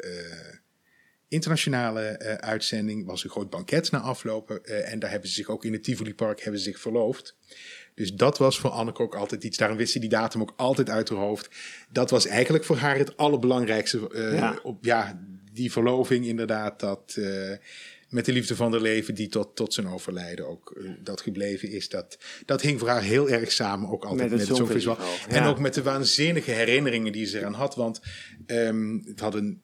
internationale uitzending was een groot banket na aflopen. en daar hebben ze zich ook in het Tivoli Park hebben ze zich verloofd. Dus dat was voor Anneke ook altijd iets. Daarom wist ze die datum ook altijd uit haar hoofd. Dat was eigenlijk voor haar het allerbelangrijkste. eh, Ja. Op, ja, die verloving inderdaad. Dat, eh, met de liefde van haar leven die tot, tot zijn overlijden ook eh, dat gebleven is. Dat, dat hing voor haar heel erg samen ook altijd Met met het Songfestival. En ja. ook met de waanzinnige herinneringen die ze eraan had. Want ehm, het had een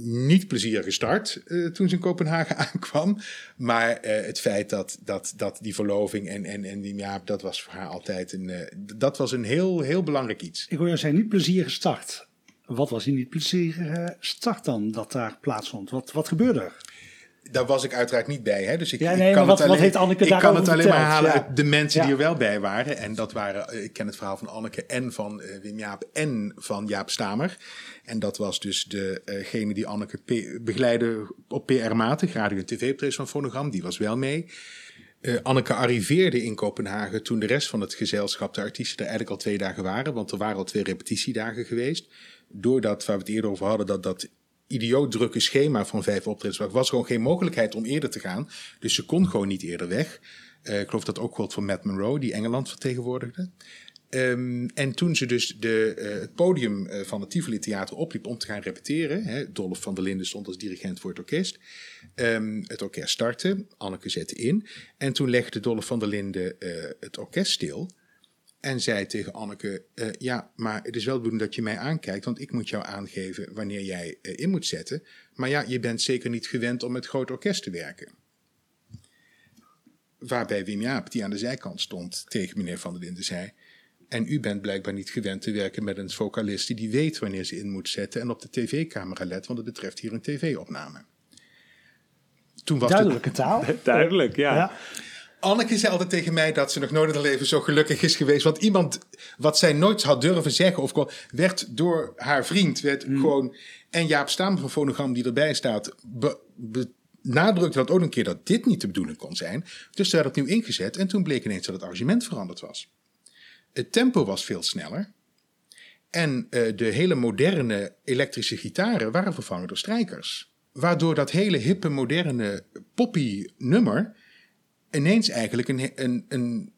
niet plezierige start eh, toen ze in Kopenhagen aankwam. Maar eh, het feit dat, dat, dat die verloving en, en, en Wim Jaap, dat was voor haar altijd een, eh, dat was een heel, heel belangrijk iets. Ik hoor jou zeggen, niet plezierige start. Wat was die niet plezierige start dan dat daar plaatsvond? Wat, wat gebeurde er? Daar was ik uiteraard niet bij. Hè? Dus ik, Ja, ik nee, kan wat- het alleen, wat heeft Anneke ik kan het alleen maar halen Ja. uit de mensen die er wel bij waren. En dat waren, eh, ik ken het verhaal van Anneke en van eh, Wim Jaap en van Jaap Stamer. En dat was dus degene die Anneke begeleidde op PR-matig, radio en tv-optredens van Fonogram. Die was wel mee. Eh, Anneke arriveerde in Kopenhagen toen de rest van het gezelschap, de artiesten, er eigenlijk al twee dagen waren. Want er waren al twee repetitiedagen geweest. Doordat, waar we het eerder over hadden, dat dat idioot drukke schema van vijf optredens was, was gewoon geen mogelijkheid om eerder te gaan. Dus ze kon gewoon niet eerder weg. Eh, ik geloof dat ook gold voor Matt Monroe, die Engeland vertegenwoordigde. Ehm, en toen ze dus de, eh, het podium eh, van het Tivoli Theater opliep om te gaan repeteren, hè, Dolph van der Linden stond als dirigent voor het orkest. Ehm, het orkest startte, Anneke zette in. En toen legde Dolph van der Linden het orkest stil. En zei tegen Anneke: eh, Ja, maar het is wel de bedoeling dat je mij aankijkt, want ik moet jou aangeven wanneer jij eh, in moet zetten. Maar ja, je bent zeker niet gewend om met groot orkest te werken. Waarbij Wim Jaap, die aan de zijkant stond, tegen meneer Van der Linden zei: En u bent blijkbaar niet gewend te werken met een vocalist die weet wanneer ze in moet zetten en op de tv-camera let, want het betreft hier een tv-opname. Toen was de, Duidelijke taal. Duidelijk, ja. Ja. Anneke zei altijd tegen mij dat ze nog nooit in haar leven zo gelukkig is geweest. Want iemand, wat zij nooit had durven zeggen, of gewoon, werd door haar vriend, werd gewoon, en Jaap Stamer van Fonogram die erbij staat, be, benadrukte dat ook een keer dat dit niet de bedoeling kon zijn. Dus ze werd opnieuw ingezet en toen bleek ineens dat het arrangement veranderd was. Het tempo was veel sneller. En eh, de hele moderne elektrische gitaren waren vervangen door strijkers. Waardoor dat hele hippe, moderne poppy nummer ineens eigenlijk een, een, een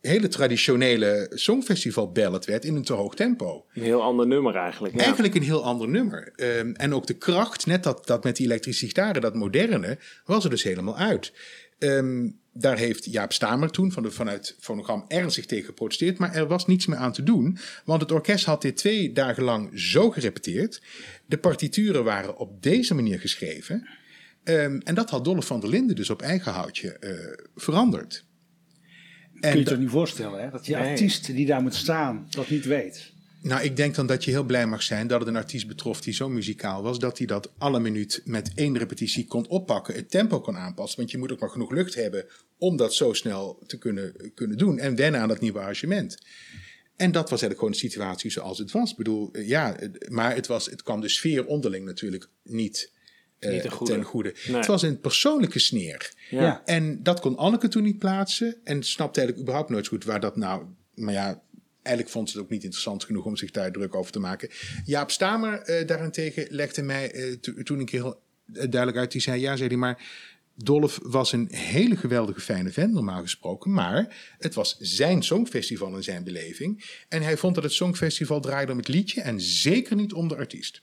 hele traditionele songfestival ballad werd in een te hoog tempo. Een heel ander nummer eigenlijk. Ja. Eigenlijk een heel ander nummer. Ehm, en ook de kracht, net dat, dat met die elektrische gitaren, dat moderne, was er dus helemaal uit. Ehm, daar heeft Jaap Stamer toen van de, vanuit Fonogram ernstig tegen geprotesteerd. Maar er was niets meer aan te doen. Want het orkest had dit twee dagen lang zo gerepeteerd. De partituren waren op deze manier geschreven. Ehm, en dat had Dolph van der Linden dus op eigen houtje eh, veranderd. Kun je je toch niet voorstellen, hè? Dat die Nee. artiest die daar moet staan, dat niet weet. Nou, ik denk dan dat je heel blij mag zijn dat het een artiest betrof die zo muzikaal was, dat hij dat alle minuut met één repetitie kon oppakken, het tempo kon aanpassen. Want je moet ook maar genoeg lucht hebben om dat zo snel te kunnen, kunnen doen en wennen aan dat nieuwe arrangement. En dat was eigenlijk gewoon de situatie zoals het was. Ik bedoel, eh, ja, maar het, was, het kwam de sfeer onderling natuurlijk niet, eh, Niet ten goede. ten goede. Nee. Het was een persoonlijke sneer. Ja. Ja. En dat kon Anneke toen niet plaatsen. En snapte eigenlijk überhaupt nooit goed waar dat nou... Maar ja, eigenlijk vond ze het ook niet interessant genoeg om zich daar druk over te maken. Jaap Stamer eh, daarentegen legde mij eh, to- toen een keer heel duidelijk uit. Die zei, ja, zei hij, maar... Dolph was een hele geweldige fijne vent, normaal gesproken. Maar het was zijn songfestival en zijn beleving. En hij vond dat het songfestival draaide om het liedje en zeker niet om de artiest.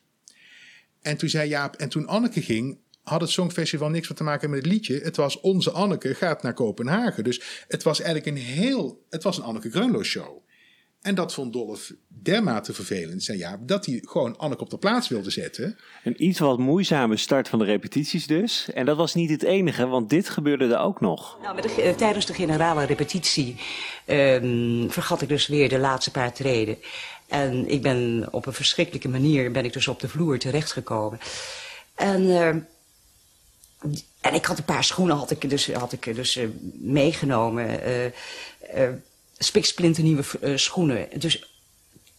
En toen zei Jaap, en toen Anneke ging, had het Songfestival niks meer te maken met het liedje. Het was onze Anneke gaat naar Kopenhagen. Dus het was eigenlijk een heel, het was een Anneke Greunlo show. En dat vond Dolph dermate vervelend, zei Jaap, dat hij gewoon Anneke op de plaats wilde zetten. Een iets wat moeizame start van de repetities dus. En dat was niet het enige, want dit gebeurde er ook nog. Nou, met de, eh, tijdens de generale repetitie ehm, vergat ik dus weer de laatste paar treden. En ik ben op een verschrikkelijke manier ben ik dus op de vloer terechtgekomen. En, eh, en ik had een paar schoenen had ik dus, had ik dus eh, meegenomen. eh eh spiksplinternieuwe eh, schoenen. Dus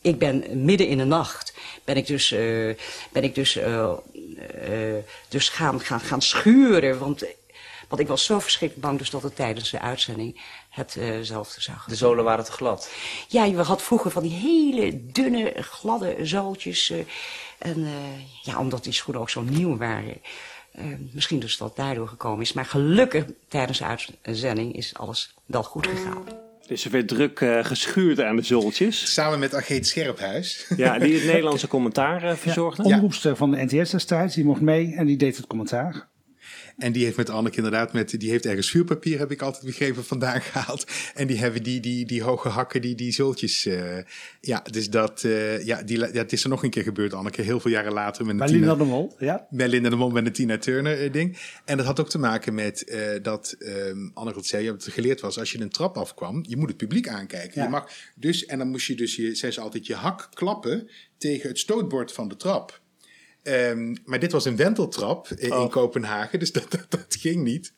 ik ben midden in de nacht ben ik dus, ben ik dus, dus gaan, gaan, gaan schuren. Want, want ik was zo verschrikkelijk bang dus dat het tijdens de uitzending hetzelfde zou De zolen waren te glad. Ja, je had vroeger van die hele dunne, gladde zooltjes. eh, en eh, ja, omdat die schoenen ook zo nieuw waren. eh, misschien dus dat daardoor gekomen is. Maar gelukkig tijdens de uitzending is alles wel goed gegaan. Dus er werd druk eh, geschuurd aan de zooltjes. Samen met Ageet Scherphuis. Ja, die het Nederlandse commentaar verzorgde. Omroepster van de NTS destijds, die mocht mee en die deed het commentaar. En die heeft met Anneke inderdaad, met, die heeft ergens vuurpapier, heb ik altijd begrepen, vandaan gehaald. En die hebben die, die, die hoge hakken, die, die zultjes. eh, ja, dus dat, eh, ja, die, ja, het is er nog een keer gebeurd, Anneke, heel veel jaren later. Met een Bij Tina- Linda de Mol, ja. bij Linda de Mol met een Tina Turner eh, ding. En dat had ook te maken met eh, dat ehm Anneke het zei, dat het geleerd was, als je een trap afkwam, je moet het publiek aankijken. Ja. Je mag dus, en dan moest je dus, je, zei ze altijd, je hak klappen tegen het stootbord van de trap. Ehm, maar dit was een wenteltrap eh, in Oh. Kopenhagen, dus dat, dat, dat ging niet.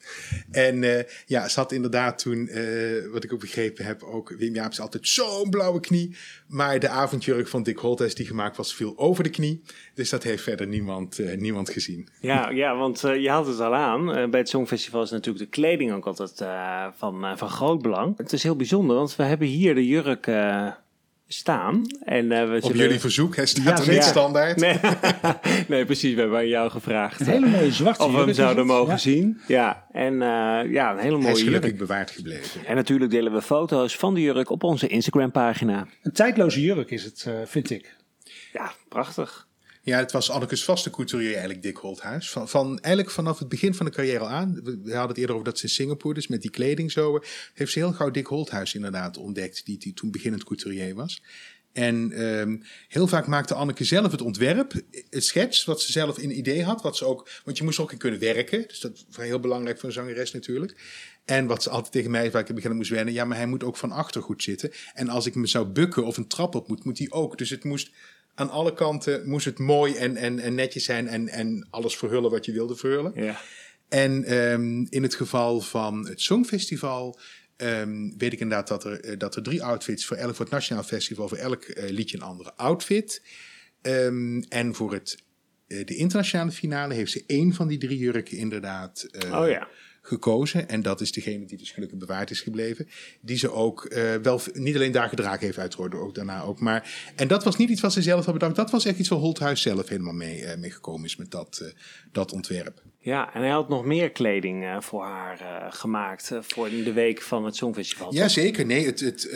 En eh, ja, ze had inderdaad toen, eh, wat ik ook begrepen heb, ook Wim Jaaps altijd zo'n blauwe knie. Maar de avondjurk van Dick Holthuis die gemaakt was, viel over de knie. Dus dat heeft verder niemand, niemand gezien. Ja, ja want je had het al aan. Bij het Songfestival is natuurlijk de kleding ook altijd van, van groot belang. Het is heel bijzonder, want we hebben hier de jurk staan. En, eh, we Op zullen- jullie verzoek, hij staat Ja, er niet standaard. Nee, nee, precies. We hebben aan jou gevraagd. Een hele mooie zwarte Of we hem zouden mogen Ja. zien. Ja, en eh, ja, een hele Hij is mooie gelukkig jurk. bewaard gebleven. En natuurlijk delen we foto's van de jurk op onze Instagram-pagina. Een tijdloze jurk is het, eh, vind ik. Ja, prachtig. Ja, het was Annekes vaste couturier eigenlijk, Dick Holthuis. Van, van, eigenlijk vanaf het begin van de carrière al aan. We, hadden het eerder over dat ze in Singapore, dus met die kleding zo. Heeft ze heel gauw Dick Holthuis inderdaad ontdekt, die, die toen beginnend couturier was. En ehm, heel vaak maakte Anneke zelf het ontwerp, het schets, wat ze zelf in idee had. Wat ze ook, want je moest ook in kunnen werken. Dus dat was heel belangrijk voor een zangeres natuurlijk. En wat ze altijd tegen mij, waar ik in het begin moest wennen. Ja, maar hij moet ook van achter goed zitten. En als ik me zou bukken of een trap op moet, moet hij ook. Dus het moest aan alle kanten moest het mooi en, en, en netjes zijn. En, en alles verhullen wat je wilde verhullen. Ja. En ehm, in het geval van het Songfestival ehm, weet ik inderdaad dat er, eh, dat er drie outfits voor elk voor het Nationaal Festival, voor elk eh, liedje een andere outfit. Ehm, en voor het, eh, de internationale finale heeft ze één van die drie jurken inderdaad Oh ja. Gekozen. En dat is degene die dus gelukkig bewaard is gebleven. Die ze ook eh, wel niet alleen daar gedragen heeft uiteraard, ook daarna ook. Maar, en dat was niet iets wat ze zelf had bedacht. Dat was echt iets waar Holthuis zelf helemaal mee, eh, mee gekomen is met dat, eh, dat ontwerp. Ja, en hij had nog meer kleding eh, voor haar eh, gemaakt eh, voor de week van het Songfestival. Ja, zeker. Nee, het, het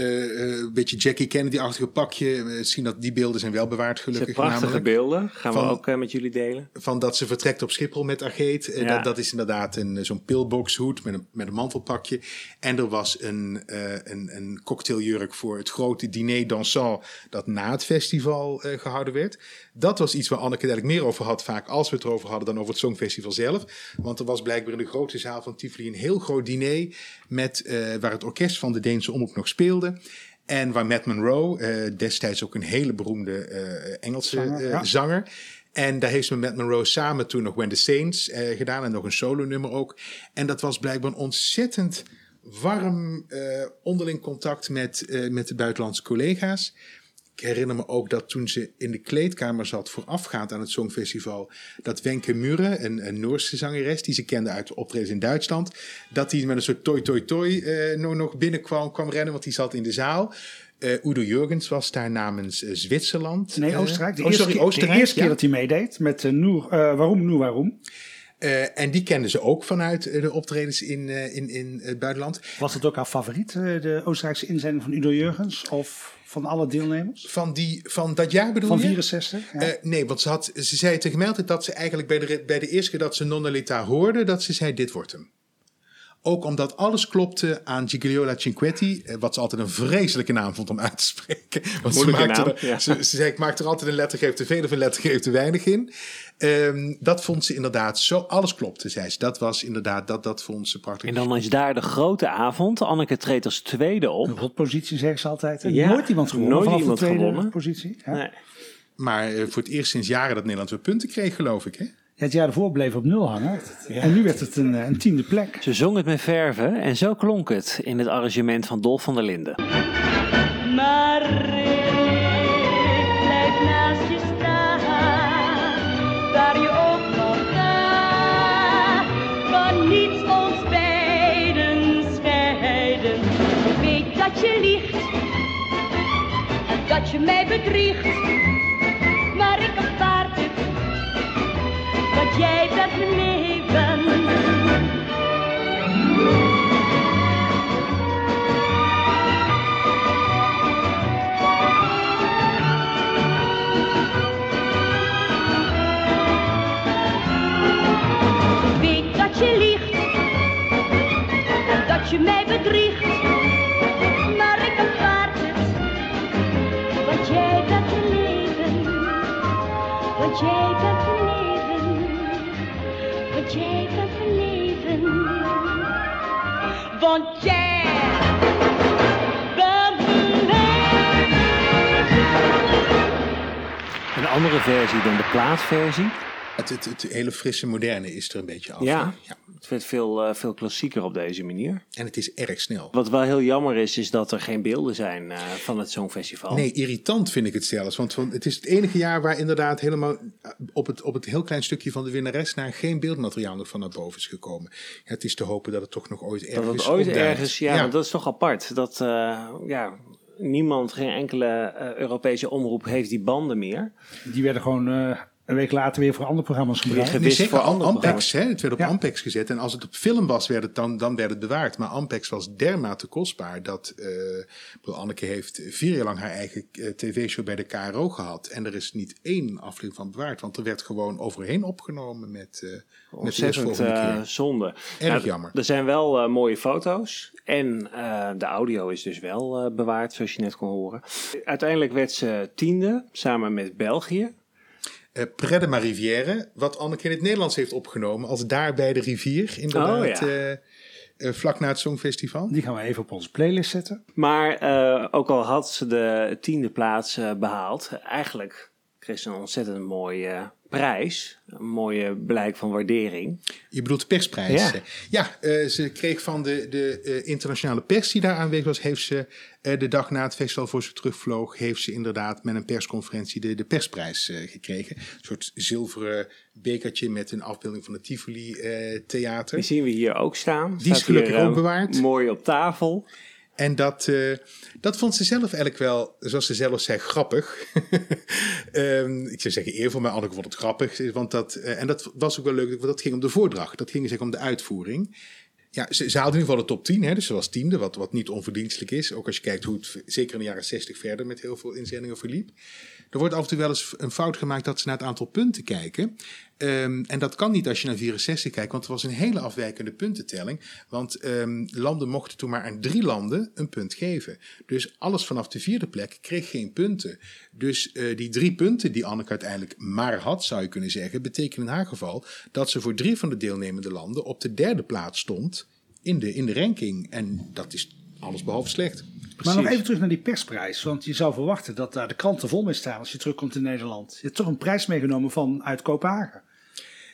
beetje Jackie Kennedy-achtige pakje. zien dat die beelden zijn wel bewaard, Het gelukkig. prachtige namelijk. beelden. Gaan Van- we ook met jullie delen. Van dat ze vertrekt op Schiphol met Ageet. Ja. dat, dat is inderdaad een, zo'n pillbox Oak's hoed met een, met een mantelpakje. En er was een, een, een cocktailjurk voor het grote diner dansant dat na het festival eh, gehouden werd. Dat was iets waar Anneke eigenlijk meer over had, vaak als we het erover hadden, dan over het Songfestival zelf. Want er was blijkbaar in de grote zaal van Tivoli een heel groot diner met, eh, waar het orkest van de Deense omroep nog speelde. En waar Matt Monroe, eh, destijds ook een hele beroemde eh, Engelse Zanger, ja. zanger. En daar heeft ze met Matt Monroe samen toen nog When the Saints eh, gedaan. En nog een solo nummer ook. En dat was blijkbaar een ontzettend warm eh, onderling contact met, eh, met de buitenlandse collega's. Ik herinner me ook dat toen ze in de kleedkamer zat voorafgaand aan het Songfestival, dat Wenke Mure, een, een Noorse zangeres die ze kende uit de optredens in Duitsland, dat die met een soort toi toi toi eh, nog, binnenkwam kwam rennen, want die zat in de zaal. Eh, Udo Jurgens was daar namens eh, Zwitserland. Nee, Oostenrijk. De oh, eerste, sorry, keer, Oostenrijk. de eerste keer ja. dat hij meedeed met uh, Noer, eh, Waarom, Noer, Waarom. En die kenden ze ook vanuit de optredens in, in, in het buitenland. Was het ook haar favoriet, de Oostenrijkse inzending van Udo Jurgens? Of van alle deelnemers? Van, die, van dat jaar bedoel Van je? 64? Ja. Eh, nee, want ze, had, ze zei tegen mij altijd dat ze eigenlijk bij de, bij de eerste keer dat ze Nonna Lita hoorde, dat ze zei, dit wordt hem. Ook omdat alles klopte aan Gigliola Cinquetti, eh, wat ze altijd een vreselijke naam vond om uit te spreken. Want ze, maakte naam, er, ja. ze, ze zei, ik maak er altijd een lettergreep te veel of een lettergreep te weinig in. Ehm, dat vond ze inderdaad zo, alles klopte, zei ze. Dat was inderdaad, dat, dat vond ze prachtig. En dan is daar de grote avond. Anneke treedt als tweede Een op. rotpositie zeggen ze altijd. Ja, nooit iemand gewonnen nooit vanaf iemand de gewonnen. positie. Ja. Nee. Maar eh, voor het eerst sinds jaren dat Nederland weer punten kreeg, geloof ik. Hè? Ja, het jaar ervoor bleef op nul hangen. En nu werd het een, eh, een tiende plek. Ze zong het met verven en zo klonk het in het arrangement van Dolf van der Linden. Maar je mij bedriegt. Maar ik aanvaard het, want jij bent mijn leven. Weet dat je liegt dat je mij bedriegt, want jij bent leven, want jij bent leven, want jij bent. Een andere versie dan de plaatversie. Het, het, het hele frisse moderne is er een beetje af. Ja. Het werd veel, eh, veel klassieker op deze manier. En het is erg snel. Wat wel heel jammer is, is dat er geen beelden zijn eh, van het Songfestival. Nee, irritant vind ik het zelfs. Want van- het is het enige jaar waar inderdaad helemaal eh, op het, op het heel klein stukje van de winnares naar geen beeldmateriaal nog van naar boven is gekomen. Ja, het is te hopen dat het toch nog ooit ergens dat het ooit opduikt. ergens, ja, want dat is toch apart. Dat eh, ja, niemand, geen enkele eh, Europese omroep heeft die banden meer. Die werden gewoon eh, een week later weer voor andere programma's gebruikt. Nee, zeker voor andere Ampex, hè? het werd op Ja. Ampex gezet. En als het op film was, werd het dan, dan werd het bewaard. Maar Ampex was dermate kostbaar dat eh, bedoel, Anneke heeft vier jaar lang haar eigen eh, tv-show bij de KRO gehad. En er is niet één aflevering van bewaard. Want er werd gewoon overheen opgenomen met, met de Ontzettend keer. zonde. Erg jammer. Er zijn wel mooie foto's. En eh, de audio is dus wel eh, bewaard, zoals je net kon horen. Uiteindelijk werd ze tiende, samen met België. Eh Près de ma Rivière, wat Anneke in het Nederlands heeft opgenomen als daar bij de rivier, inderdaad, Oh, ja. eh, eh, vlak na het Songfestival. Die gaan we even op onze playlist zetten. Maar eh, ook al had ze de tiende plaats eh, behaald, eigenlijk kreeg ze een ontzettend mooie prijs. Een mooie blijk van waardering. Je bedoelt de persprijs. Ja. Eh, ze kreeg van de, de eh, internationale pers die daar aanwezig was, heeft ze eh, de dag na het festival voor ze terugvloog, heeft ze inderdaad met een persconferentie de, de persprijs gekregen. Een soort zilveren bekertje met een afbeelding van het Tivoli Theater. Die zien we hier ook staan. Die is hier, gelukkig ook bewaard. Mooi op tafel. En dat, eh, dat vond ze zelf eigenlijk wel, zoals ze zelf zei, grappig. Ehm, ik zou zeggen eervol, maar Anneke vond het grappig. Want dat, eh, en dat was ook wel leuk, want dat ging om de voordracht. Dat ging zeg om de uitvoering. Ja, ze, ze in ieder geval de top 10, hè, dus ze was tiende, wat, wat niet onverdienstelijk is. Ook als je kijkt hoe het zeker in de jaren 60 verder met heel veel inzendingen verliep. Er wordt af en toe wel eens een fout gemaakt dat ze naar het aantal punten kijken. Ehm, en dat kan niet als je naar 64 kijkt, want het was een hele afwijkende puntentelling. Want ehm, landen mochten toen maar aan drie landen een punt geven. Dus alles vanaf de vierde plek kreeg geen punten. Dus eh, die drie punten die Anneke uiteindelijk maar had, zou je kunnen zeggen, betekenen in haar geval dat ze voor drie van de deelnemende landen op de derde plaats stond in de, in de ranking. En dat is alles behalve slecht. Maar nog even terug naar die persprijs. Want je zou verwachten dat daar de kranten vol mee staan als je terugkomt in Nederland. Je hebt toch een prijs meegenomen van uit Kopenhagen.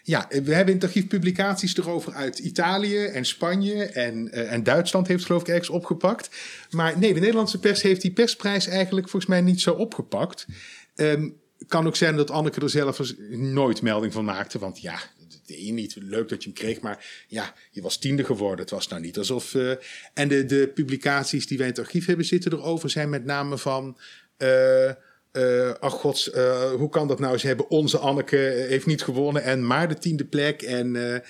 Ja, we hebben in het archief publicaties erover uit Italië en Spanje en, eh, en Duitsland heeft geloof ik ergens opgepakt. Maar nee, de Nederlandse pers heeft die persprijs eigenlijk volgens mij niet zo opgepakt. Ehm, kan ook zijn dat Anneke er zelf nooit melding van maakte. Want ja, de een niet leuk dat je hem kreeg, maar ja, je was tiende geworden. Het was nou niet alsof. eh, en de, de publicaties die wij in het archief hebben zitten erover zijn met name van. eh, eh, ach gods, eh, hoe kan dat nou? Ze hebben onze Anneke eh, heeft niet gewonnen en maar de tiende plek. En,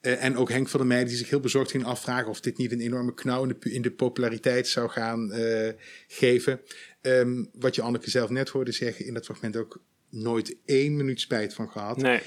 en ook Henk van der Meijden die zich heel bezorgd ging afvragen of dit niet een enorme knauw in de, in de populariteit zou gaan geven. Ehm, wat je Anneke zelf net hoorde zeggen in dat fragment ook nooit één minuut spijt van gehad. Nee.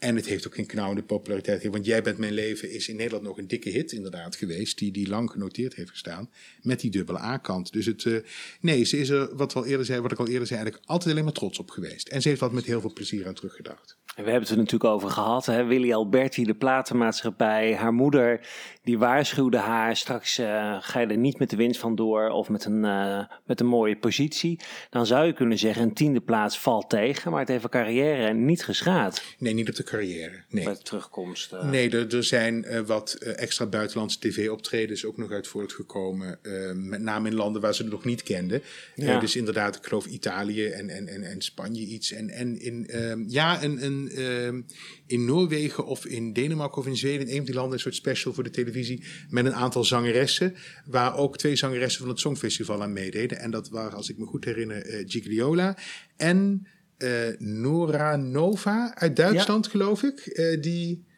En het heeft ook geen knauwende populariteit. Want Jij bent mijn leven is in Nederland nog een dikke hit inderdaad geweest. Die, die lang genoteerd heeft gestaan. Met die dubbele A-kant. Dus het, eh, nee, ze is er, wat, we eerder zei, wat ik al eerder zei, eigenlijk altijd alleen maar trots op geweest. En ze heeft wat met heel veel plezier aan teruggedacht. We hebben het er natuurlijk over gehad. Hè? Willy Alberti, de platenmaatschappij. Haar moeder, die waarschuwde haar. Straks eh, ga je er niet met de winst van door. Of met een, eh, met een mooie positie. Dan zou je kunnen zeggen, een tiende plaats valt tegen. Maar het heeft haar carrière niet geschaad. Nee, niet op de carrière. Nee. Bij de terugkomst. eh. Nee, er, er zijn wat extra buitenlandse tv-optredens ook nog uit voortgekomen. met name in landen waar ze het nog niet kenden. Ja. dus inderdaad, ik geloof Italië en, en, en, en Spanje iets. En, en in, ehm, ja, een, een, ehm, in Noorwegen of in Denemarken of in Zweden, in een van die landen, een soort special voor de televisie. Met een aantal zangeressen. Waar ook twee zangeressen van het Songfestival aan meededen. En dat waren, als ik me goed herinner, eh Gigliola en eh, Nora Nova uit Duitsland, geloof ik. Eh, die.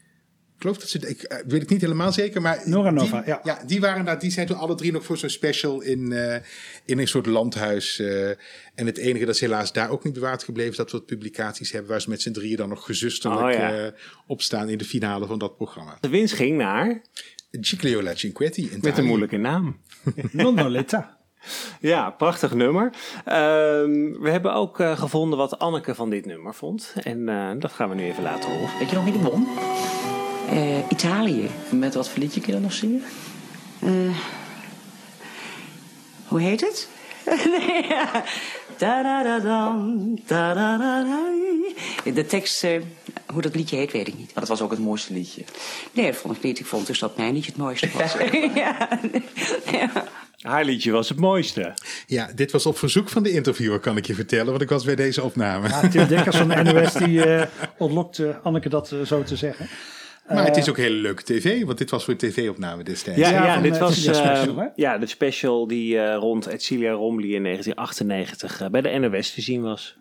Ik geloof dat ze, ik eh, weet het niet helemaal zeker, maar Nora die, Nova, ja. die waren daar, die zijn toen alle drie nog voor zo'n special in, eh, in een soort landhuis. eh, en het enige dat is helaas daar ook niet bewaard gebleven, is dat we wat publicaties hebben waar ze met z'n drieën dan nog gezusterlijk Oh, ja. eh, opstaan in de finale van dat programma. De winst ging naar, Gigliola Cinquetti. In met een moeilijke naam. Nonnoletta. Ja, prachtig nummer. Ehm, we hebben ook eh, gevonden wat Anneke van dit nummer vond. En eh, dat gaan we nu even laten horen. Weet je nog wie die won? Eh, Italië. Met wat voor liedje kun je dat nog zingen? Eh, hoe heet het? nee, ja. De tekst, hoe dat liedje heet, weet ik niet. Maar dat was ook het mooiste liedje. Nee, dat vond ik niet. Ik vond dus dat mijn liedje het mooiste was. ja. ja. Haar liedje was het mooiste. Ja, dit was op verzoek van de interviewer, kan ik je vertellen, want ik was bij deze opname. Ja, Tim Dekkers van de NOS die eh ontlokte Anneke dat zo te zeggen. Maar het is ook hele leuke tv, want dit was voor een tv-opname destijds. Ja, Ja, dit eh, was eh, Special, hè? ja, de special die eh, rond Edcilia Romli in 1998 eh, bij de NOS te zien was.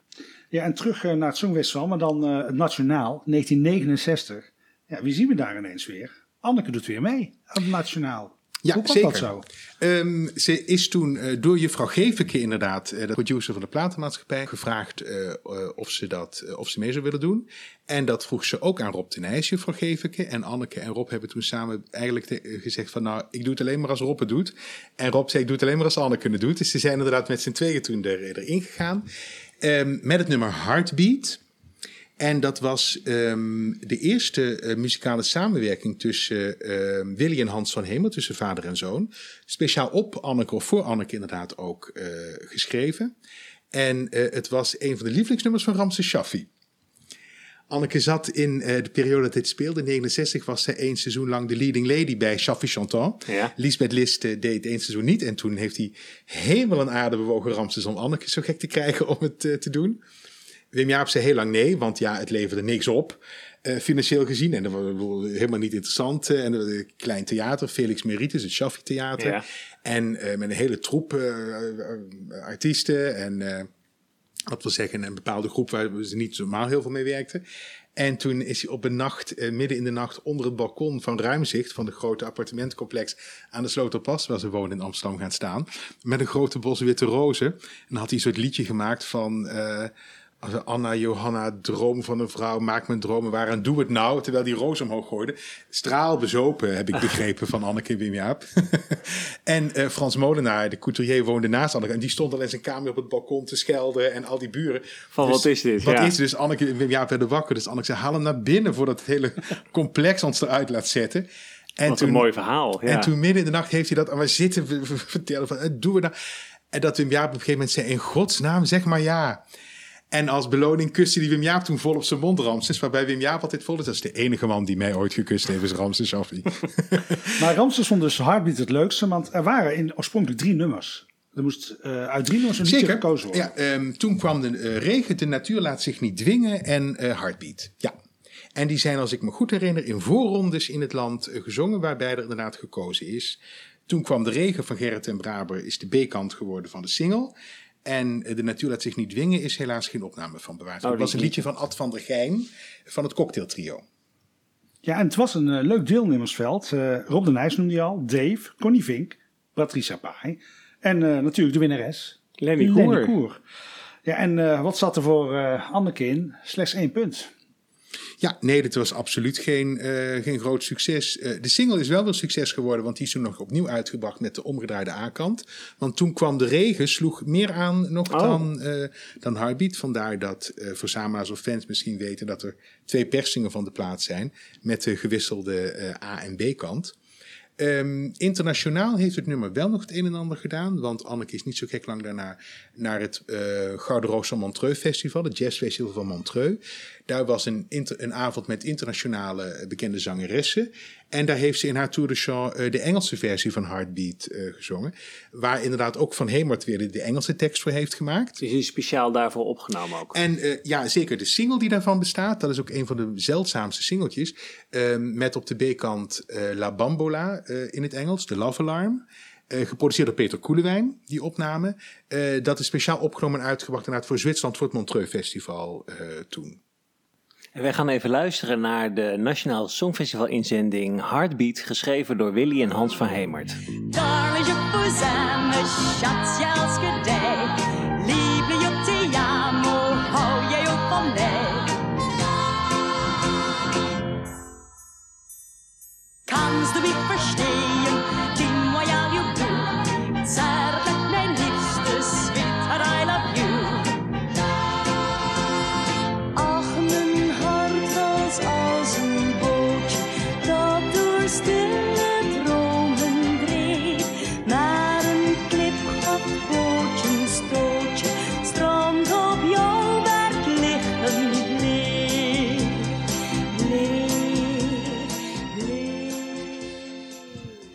Ja, en terug eh, naar het Songfestival, maar dan eh, het Nationaal, 1969. Ja, wie zien we daar ineens weer? Anneke doet weer mee aan het Nationaal. Ja, Hoe kwam zeker. dat zo? Ehm, ze is toen eh, door juffrouw Geveke inderdaad, eh, de producer van de platenmaatschappij, gevraagd eh, of, ze dat, of ze mee zou willen doen. En dat vroeg ze ook aan Rob ten Nijs, juffrouw Geveke. En Anneke en Rob hebben toen samen eigenlijk gezegd van nou, ik doe het alleen maar als Rob het doet. En Rob zei ik doe het alleen maar als Anneke het doet. Dus ze zijn inderdaad met z'n tweeën toen er, erin gegaan. Ehm, met het nummer Heartbeat. En dat was ehm, de eerste eh, muzikale samenwerking tussen ehm, Willy en Hans van Hemel, tussen vader en zoon. Speciaal op Anneke, of voor Anneke inderdaad ook eh, geschreven. En eh, het was een van de lievelingsnummers van Ramse Shaffi. Anneke zat in de periode dat dit speelde, in 69 was zij één seizoen lang de leading lady bij Shaffi Chantant. Ja. Lisbeth List deed één seizoen niet en toen heeft hij hemel en aarde bewogen Ramses om Anneke zo gek te krijgen om het te doen. Wim Jaap zei heel lang nee, want ja, het leverde niks op. eh, financieel gezien. En dat was helemaal niet interessant. eh, en een klein theater, Felix Meritus, het Shaffi Theater. Ja. En eh, met een hele troep eh, eh, artiesten. En eh, dat wil zeggen, een bepaalde groep waar ze niet normaal heel veel mee werkten. En toen is hij op een nacht, eh, midden in de nacht, onder het balkon van Ruimzicht, van de grote appartementcomplex aan de Sloterpas, waar ze wonen in Amsterdam, gaan staan. Met een grote bos witte rozen. En dan had hij een soort liedje gemaakt van. Als Anna, Johanna, droom van een vrouw, maak mijn dromen waar en doe het nou. Terwijl die roos omhoog gooide. Straal bezopen, heb ik begrepen van Anneke Wim Jaap. en eh, Frans Molenaar, de couturier, woonde naast Anneke. En die stond al in zijn kamer op het balkon te schelden en al die buren. Van Dus wat is dit? Wat Ja. is? Dus Anneke en Wim Jaap werden wakker. Dus Anneke zei, haal hem naar binnen voordat het hele complex ons eruit laat zetten. En Wat een mooi verhaal. Ja. en toen midden in de nacht heeft hij dat aan mij zitten vertellen van, eh, doen we nou? En dat Wim Jaap op een gegeven moment zei, in godsnaam, zeg maar ja. En als beloning kuste die Wim Jaap toen vol op zijn mond Ramses. Waarbij Wim Jaap altijd vol is. Dat is de enige man die mij ooit gekust heeft, is Ramses Shaffi. Maar Ramses vond dus Heartbeat het leukste, want er waren in oorspronkelijk drie nummers. Er moest eh, uit drie nummers een liedje Zeker. gekozen worden. Ja, ehm, toen kwam de eh, regen, de natuur laat zich niet dwingen en eh Heartbeat. Ja. En die zijn, als ik me goed herinner, in voorrondes in het land gezongen, waarbij er inderdaad gekozen is. Toen kwam de regen van Gerrit en Braber, is de B-kant geworden van de single. En de natuur laat zich niet dwingen, is helaas geen opname van bewaard. Oh, het was een liedje van Ad van der Geijn van het cocktailtrio. Ja, en het was een eh, leuk deelnemersveld. Eh, Rob de Nijs noemde je al, Dave, Connie Vink, Patricia Pai en eh, natuurlijk de winnares. Lenny Koer. Ja, en eh, wat zat er voor eh Anneke in? Slechts één punt. Ja, nee, dit was absoluut geen, eh, geen groot succes. Eh, de single is wel weer succes geworden, want die is toen nog opnieuw uitgebracht met de omgedraaide A-kant. Want toen kwam de regen, sloeg meer aan nog Oh. dan, eh, dan Heartbeat. Vandaar dat verzamelaars of fans misschien weten dat er twee persingen van de plaat zijn met de gewisselde A- en B-kant. Ehm, internationaal heeft het nummer wel nog het een en ander gedaan. Want Anneke is niet zo gek lang daarna naar het eh Gouden Roos van Montreux Festival, het jazzfestival van Montreux. Daar was een, inter- een avond met internationale eh, bekende zangeressen. En daar heeft ze in haar tour de chant eh, de Engelse versie van Heartbeat eh, gezongen. Waar inderdaad ook Van Hemert weer de, Engelse tekst voor heeft gemaakt. Die is speciaal daarvoor opgenomen ook. En ja, zeker de single die daarvan bestaat. Dat is ook een van de zeldzaamste singeltjes. Ehm, met op de B-kant La Bambola in het Engels, de Love Alarm. Geproduceerd door Peter Koelewijn, die opname. Dat is speciaal opgenomen en uitgebracht inderdaad voor Zwitserland voor het Montreux Festival toen. En wij gaan even luisteren naar de Nationaal Songfestival inzending Heartbeat, geschreven door Willy en Hans van Hemert.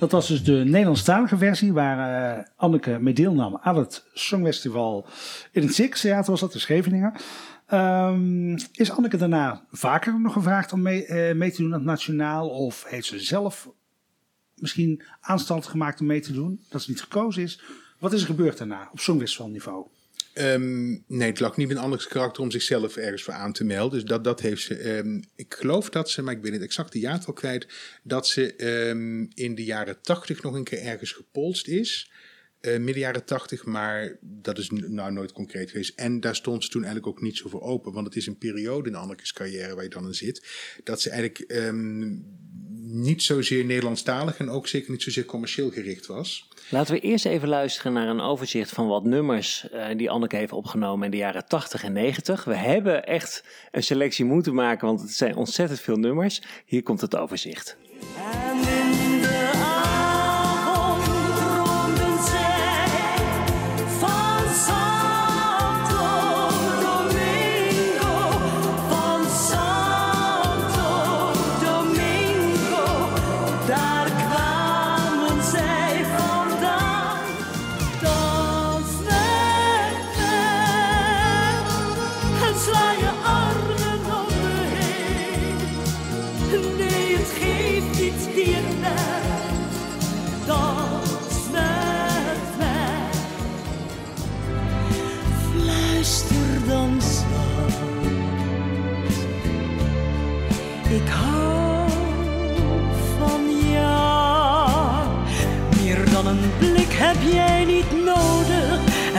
Dat was dus de Nederlandstalige versie waar eh, Anneke mee deelnam aan het Songfestival in het Six Theater was dat in Scheveningen. Ehm, is Anneke daarna vaker nog gevraagd om mee, eh, mee te doen aan het nationaal? Of heeft ze zelf misschien aanstand gemaakt om mee te doen? Dat ze niet gekozen is. Wat is er gebeurd daarna op Songfestival niveau? Ehm, nee, het lag niet in Annekes karakter om zichzelf ergens voor aan te melden. Dus dat, dat heeft ze. ehm, ik geloof dat ze, maar ik ben het exacte jaartal kwijt. Dat ze ehm, in de jaren tachtig nog een keer ergens gepolst is. Eh, midden jaren tachtig, maar dat is nou nooit concreet geweest. En daar stond ze toen eigenlijk ook niet zo voor open. Want het is een periode in Annekes carrière waar je dan in zit. Dat ze eigenlijk niet zozeer Nederlandstalig en ook zeker niet zozeer commercieel gericht was. Laten we eerst even luisteren naar een overzicht van wat nummers eh, die Anneke heeft opgenomen in de jaren 80 en 90. We hebben echt een selectie moeten maken, want het zijn ontzettend veel nummers. Hier komt het overzicht.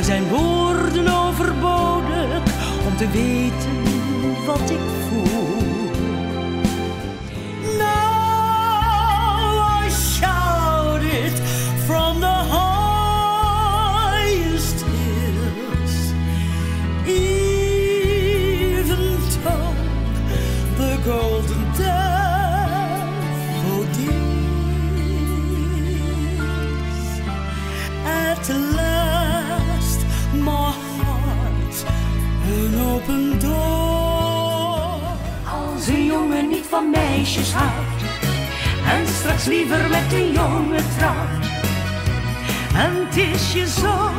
Zijn woorden overbodig om te weten wat ik meisjes houdt en straks liever met een jongen trouwt. En het is je zoon,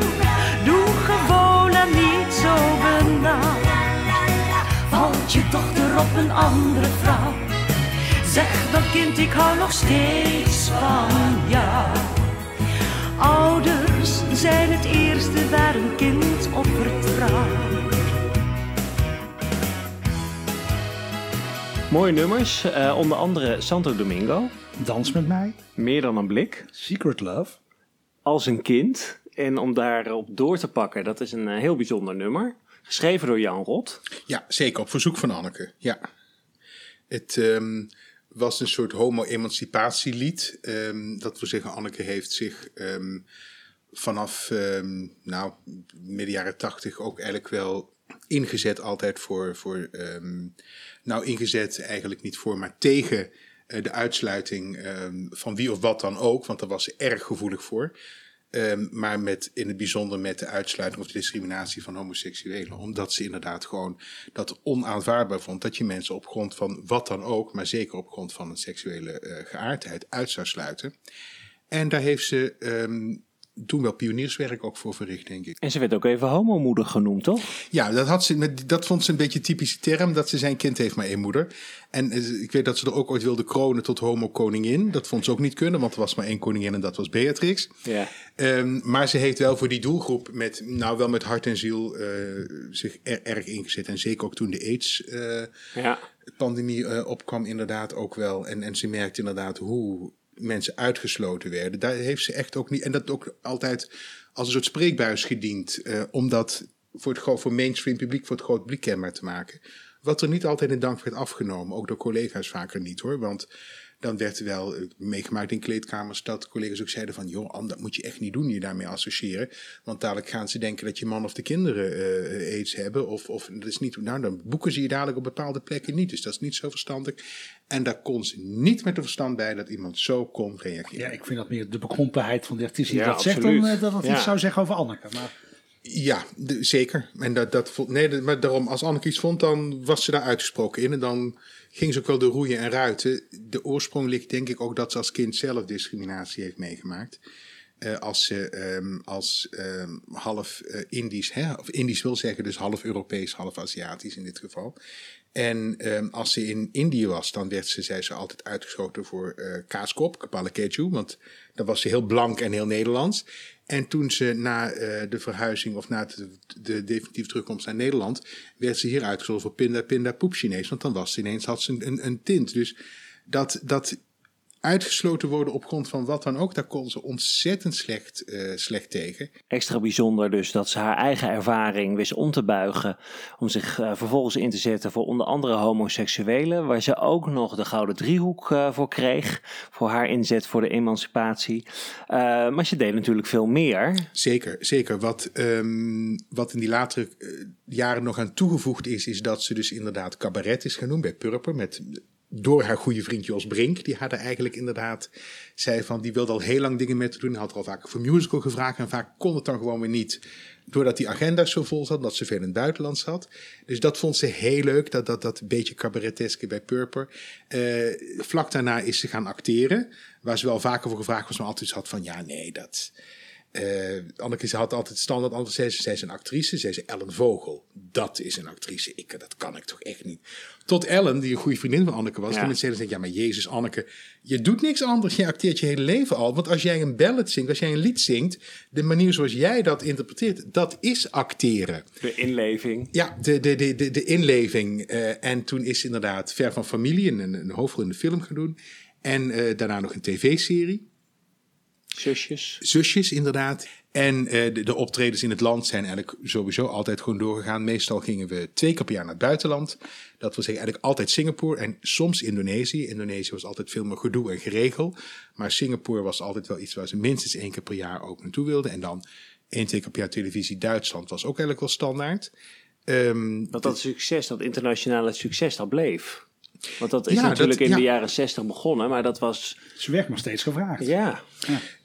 doe gewoon en niet zo benauwd. Valt je dochter op een andere vrouw, zeg dan kind ik hou nog steeds van jou. Ouders zijn het eerste waar een kind op vertrouwt. Mooie nummers, eh, onder andere Santo Domingo, Dans met mij. Meer dan een blik, Secret Love. Als een kind. En om daarop door te pakken, dat is een eh, heel bijzonder nummer. Geschreven door Jan Rot. Ja, zeker. Op verzoek van Anneke. Ja. Het ehm, was een soort homo-emancipatielied. Ehm, dat wil zeggen, Anneke heeft zich ehm, vanaf nou, midden jaren tachtig ook eigenlijk wel ingezet altijd voor... voor nou, ingezet eigenlijk niet voor, maar tegen eh, de uitsluiting ehm, van wie of wat dan ook. Want daar was ze erg gevoelig voor. Ehm, maar met, in het bijzonder met de uitsluiting of de discriminatie van homoseksuelen. Omdat ze inderdaad gewoon dat onaanvaardbaar vond. Dat je mensen op grond van wat dan ook, maar zeker op grond van een seksuele eh, geaardheid uit zou sluiten. En daar heeft ze ehm, toen wel pionierswerk ook voor verricht, denk ik. En ze werd ook even homomoeder genoemd, toch? Ja, dat, had ze, dat vond ze een beetje een typische term, dat ze zijn kind heeft maar één moeder. En eh, ik weet dat ze er ook ooit wilde kronen tot homo-koningin. Dat vond ze ook niet kunnen, want er was maar één koningin en dat was Beatrix. Ja. Ehm, maar ze heeft wel voor die doelgroep, met, nou wel met hart en ziel, eh, zich er- erg ingezet. En zeker ook toen de AIDS-pandemie Ja. opkwam, inderdaad ook wel. En, en ze merkte inderdaad hoe mensen uitgesloten werden. Daar heeft ze echt ook niet, en dat ook altijd als een soort spreekbuis gediend. eh, om dat voor het voor mainstream publiek, voor het groot publiek kenbaar te maken. Wat er niet altijd in dank werd afgenomen. Ook door collega's vaker niet hoor. Want dan werd wel eh, meegemaakt in kleedkamers dat collega's ook zeiden van... joh, Anne, dat moet je echt niet doen, je daarmee associëren. Want dadelijk gaan ze denken dat je man of de kinderen eh, aids hebben. Of, of dat is niet, nou, dan boeken ze je dadelijk op bepaalde plekken niet. Dus dat is niet zo verstandig. En daar kon ze niet met de verstand bij dat iemand zo kon reageren. Ja, ik vind dat meer de bekrompenheid van de artiest die Ja, dat zegt absoluut. dan eh, dat het Ja. iets zou zeggen over Anneke. Maar Ja, de- zeker. En dat, dat, vond- nee, dat- maar daarom, als Anneke iets vond, dan was ze daar uitgesproken in. En dan ging ze ook wel de roeien en ruiten. De oorsprong ligt denk ik ook dat ze als kind zelf discriminatie heeft meegemaakt. Eh, als ze ehm, als ehm, half eh, Indisch, hè, of Indisch wil zeggen, dus half Europees, half Aziatisch in dit geval. En ehm, als ze in Indië was, dan werd ze, zei ze, altijd uitgeschoten voor eh kaaskop, kapale keju, want dan was ze heel blank en heel Nederlands. En toen ze na eh, de verhuizing of na de, de definitieve terugkomst naar Nederland, werd ze hier uitgeschoten voor pinda, pinda, poep Chinees, want dan was ze ineens, had ze een, een, een tint. Dus dat, dat uitgesloten worden op grond van wat dan ook, daar kon ze ontzettend slecht, eh, slecht tegen. Extra bijzonder dus dat ze haar eigen ervaring wist om te buigen. Om zich eh, vervolgens in te zetten voor onder andere homoseksuelen. Waar ze ook nog de Gouden Driehoek eh, voor kreeg. Voor haar inzet voor de emancipatie. Maar ze deed natuurlijk veel meer. Zeker, zeker. Wat, ehm, wat in die latere jaren nog aan toegevoegd is, is dat ze dus inderdaad cabaret is gaan doen bij Purper. Met, door haar goede vriend Jos Brink. Die had er eigenlijk inderdaad, zei van, die wilde al heel lang dingen met te doen. Had er al vaak voor musical gevraagd en vaak kon het dan gewoon weer niet. Doordat die agenda's zo vol zat, dat ze veel in het buitenland zat. Dus dat vond ze heel leuk, dat, dat, dat beetje cabareteske bij Purper. Eh, vlak daarna is ze gaan acteren. Waar ze wel vaker voor gevraagd was, maar altijd had van, ja nee, dat... Eh Anneke ze had altijd standaard antwoord. Zei ze, zij is een actrice. Zei ze, Ellen Vogel. Dat is een actrice. Ik, dat kan ik toch echt niet. Tot Ellen, die een goede vriendin van Anneke was. Ja. Die met zei, ja maar Jezus Anneke. Je doet niks anders. Je acteert je hele leven al. Want als jij een ballad zingt, als jij een lied zingt. De manier zoals jij dat interpreteert. Dat is acteren. De inleving. Ja, de, de, de, de, de inleving. Eh, en toen is inderdaad ver van familie een, een hoofdrol in de film gaan doen. En eh, daarna nog een tv-serie. Zusjes. zusjes inderdaad. En eh, de, de optredens in het land zijn eigenlijk sowieso altijd gewoon doorgegaan. Meestal gingen we twee keer per jaar naar het buitenland. Dat wil zeggen eigenlijk altijd Singapore en soms Indonesië. Indonesië was altijd veel meer gedoe en geregel. Maar Singapore was altijd wel iets waar ze minstens één keer per jaar ook naartoe wilden. En dan één, twee keer per jaar televisie Duitsland was ook eigenlijk wel standaard. Ehm, Want dat succes, dat internationale succes, dat bleef. Want dat is Ja, natuurlijk dat- in de ja. jaren 60 begonnen, maar dat was... Ze werd maar steeds gevraagd. Ja,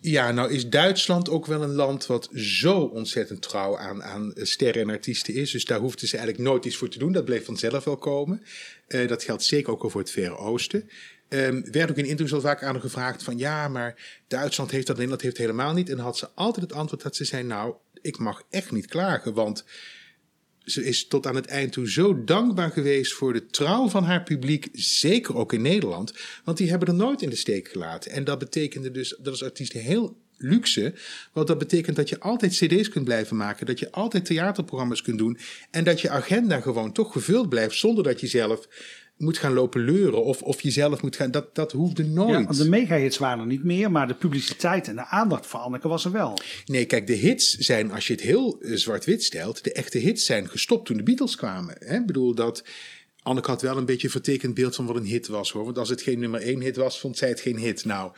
Ja, nou is Duitsland ook wel een land wat zo ontzettend trouw aan, aan sterren en artiesten is. Dus daar hoefden ze eigenlijk nooit iets voor te doen. Dat bleef vanzelf wel komen. Eh, dat geldt zeker ook al voor het Verre Oosten. Ehm werd ook in interviews al vaak aan haar gevraagd van ja, maar Duitsland heeft dat, Nederland heeft helemaal niet. En dan had ze altijd het antwoord dat ze zei, nou, ik mag echt niet klagen, want ze is tot aan het eind toe zo dankbaar geweest voor de trouw van haar publiek, zeker ook in Nederland. Want die hebben er nooit in de steek gelaten. En dat betekende dus, dat is artiest heel luxe. Want dat betekent dat je altijd cd's kunt blijven maken, dat je altijd theaterprogramma's kunt doen en dat je agenda gewoon toch gevuld blijft zonder dat je zelf moet gaan lopen leuren of, of jezelf moet gaan. Dat, dat hoefde nooit. Ja, de megahits waren er niet meer, maar de publiciteit en de aandacht voor Anneke was er wel. Nee, kijk, de hits zijn, als je het heel eh, zwart-wit stelt, de echte hits zijn gestopt toen de Beatles kwamen. Hè? Ik bedoel dat. Anneke had wel een beetje een vertekend beeld van wat een hit was hoor. Want als het geen nummer één hit was, vond zij het geen hit. Nou,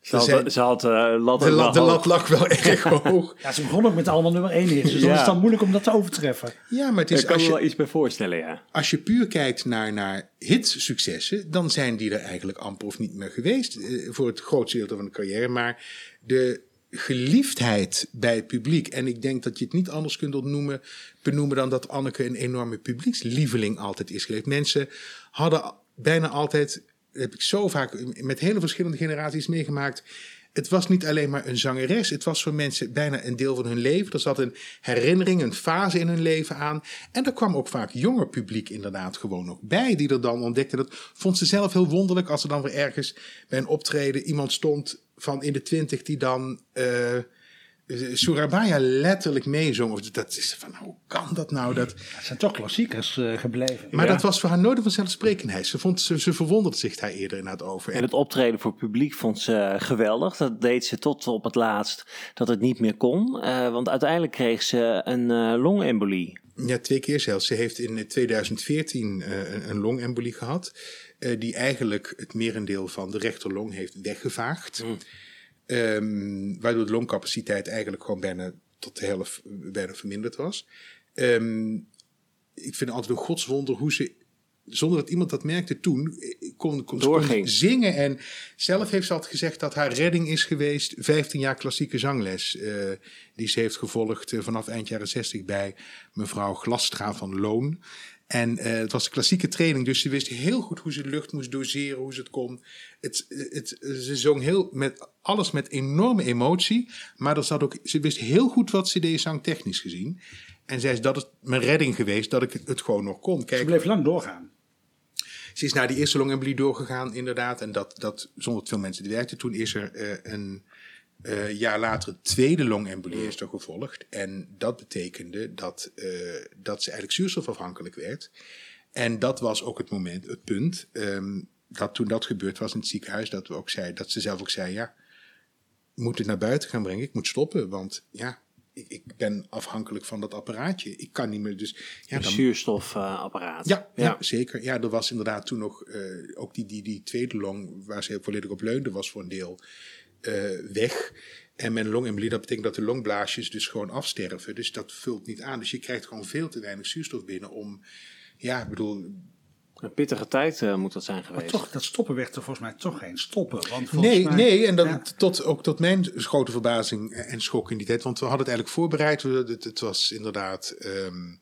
ze had, zijn- ze had eh, lat, de, lat, de lat lag wel erg hoog. Ja, ze begon ook met allemaal nummer 1 hits, dus dan Ja. is het dan moeilijk om dat te overtreffen. Ja, maar het Ik is kan als je, wel iets bij voorstellen, ja. als je puur kijkt naar, naar hitsuccessen, dan zijn die er eigenlijk amper of niet meer geweest eh, voor het grootste deel van de carrière. Maar de geliefdheid bij het publiek, en ik denk dat je het niet anders kunt ontnoemen, benoemen dan dat Anneke een enorme publiekslieveling altijd is geweest. Mensen hadden bijna altijd, heb ik zo vaak met hele verschillende generaties meegemaakt. Het was niet alleen maar een zangeres. Het was voor mensen bijna een deel van hun leven. Er zat een herinnering, een fase in hun leven aan. En er kwam ook vaak jonger publiek inderdaad gewoon nog bij. Die er dan ontdekte. Dat vond ze zelf heel wonderlijk. Als er dan weer ergens bij een optreden iemand stond van in de twintig. Die dan eh Surabaya letterlijk meezong. Of Dat is van, hoe kan dat nou? Dat, Het zijn toch klassiekers eh, gebleven. maar Ja. dat was voor haar nooit een vanzelfsprekendheid. Ze, vond, ze, ze verwonderde zich daar eerder inderdaad over. En het optreden voor publiek vond ze geweldig. Dat deed ze tot op het laatst dat het niet meer kon. Eh, want uiteindelijk kreeg ze een eh, longembolie. Ja, twee keer zelfs. Ze heeft in 2014 eh, een, een longembolie gehad. eh, die eigenlijk het merendeel van de rechterlong heeft weggevaagd. Ehm, waardoor de longcapaciteit eigenlijk gewoon bijna tot de helft bijna verminderd was. Ehm, ik vind het altijd een godswonder hoe ze, zonder dat iemand dat merkte toen, eh, kon, kon, kon zingen. En zelf heeft ze altijd gezegd dat haar redding is geweest 15 jaar klassieke zangles. eh, die ze heeft gevolgd eh, vanaf eind jaren 60 bij mevrouw Glastra van Loon. En eh, het was een klassieke training, dus ze wist heel goed hoe ze de lucht moest doseren, hoe ze het kon. Het, het, ze zong heel met, alles met enorme emotie, maar er zat ook, ze wist heel goed wat ze deed zangtechnisch gezien. En zei ze, dat is mijn redding geweest, dat ik het, het gewoon nog kon. Ze Kijk, bleef lang doorgaan. ze is naar die eerste longembolie doorgegaan, inderdaad. En dat, dat zonder dat veel mensen het werkten. Toen is er eh, een eh, jaar later een tweede longembolie is er gevolgd. En dat betekende dat, eh, dat ze eigenlijk zuurstofafhankelijk werd. En dat was ook het moment, het punt, ehm, dat toen dat gebeurd was in het ziekenhuis, dat, we ook zei, dat ze zelf ook zei, ja, ik moet het naar buiten gaan brengen, ik moet stoppen, want ja, ik, ik ben afhankelijk van dat apparaatje. Ik kan niet meer, dus ja, dan, zuurstofapparaat. ja, ja. zeker. Ja, er was inderdaad toen nog eh, ook die, die, die tweede long, waar ze volledig op leunde, was voor een deel weg. En met een longembolie, dat betekent dat de longblaasjes dus gewoon afsterven. Dus dat vult niet aan. Dus je krijgt gewoon veel te weinig zuurstof binnen om, ja, ik bedoel, Een pittige tijd eh, moet dat zijn Maar geweest. toch, dat stoppen werd er volgens mij toch geen stoppen. Want Nee, mij- nee, en dat, Ja. tot, ook tot mijn grote verbazing en schok in die tijd. Want we hadden het eigenlijk voorbereid. We- Het, het was inderdaad. ehm,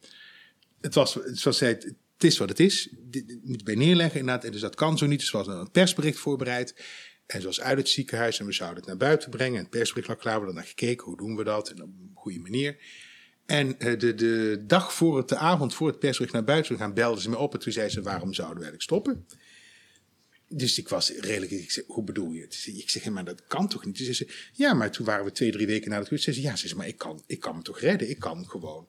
het was, zoals zei, het is wat het is. Dit moet je bij neerleggen inderdaad. En dus dat kan zo niet. Dus we hadden een persbericht voorbereid. En zoals uit het ziekenhuis. En we zouden het naar buiten brengen. En het persbericht lag klaar. We hadden naar gekeken. Hoe doen we dat? En op een goede manier. En eh, de, de dag voor het, de avond voor het persbericht naar buiten gaan, belden ze me op. En toen zei ze, waarom zouden we eigenlijk stoppen? Dus ik was redelijk, ik zeg, hoe bedoel je het? Ik zeg, maar dat kan toch niet? Toen zei ze, ja, maar toen waren we twee, drie weken na het. Zei ze, ja, ze zei, maar ik kan, ik kan me toch redden? Ik kan gewoon.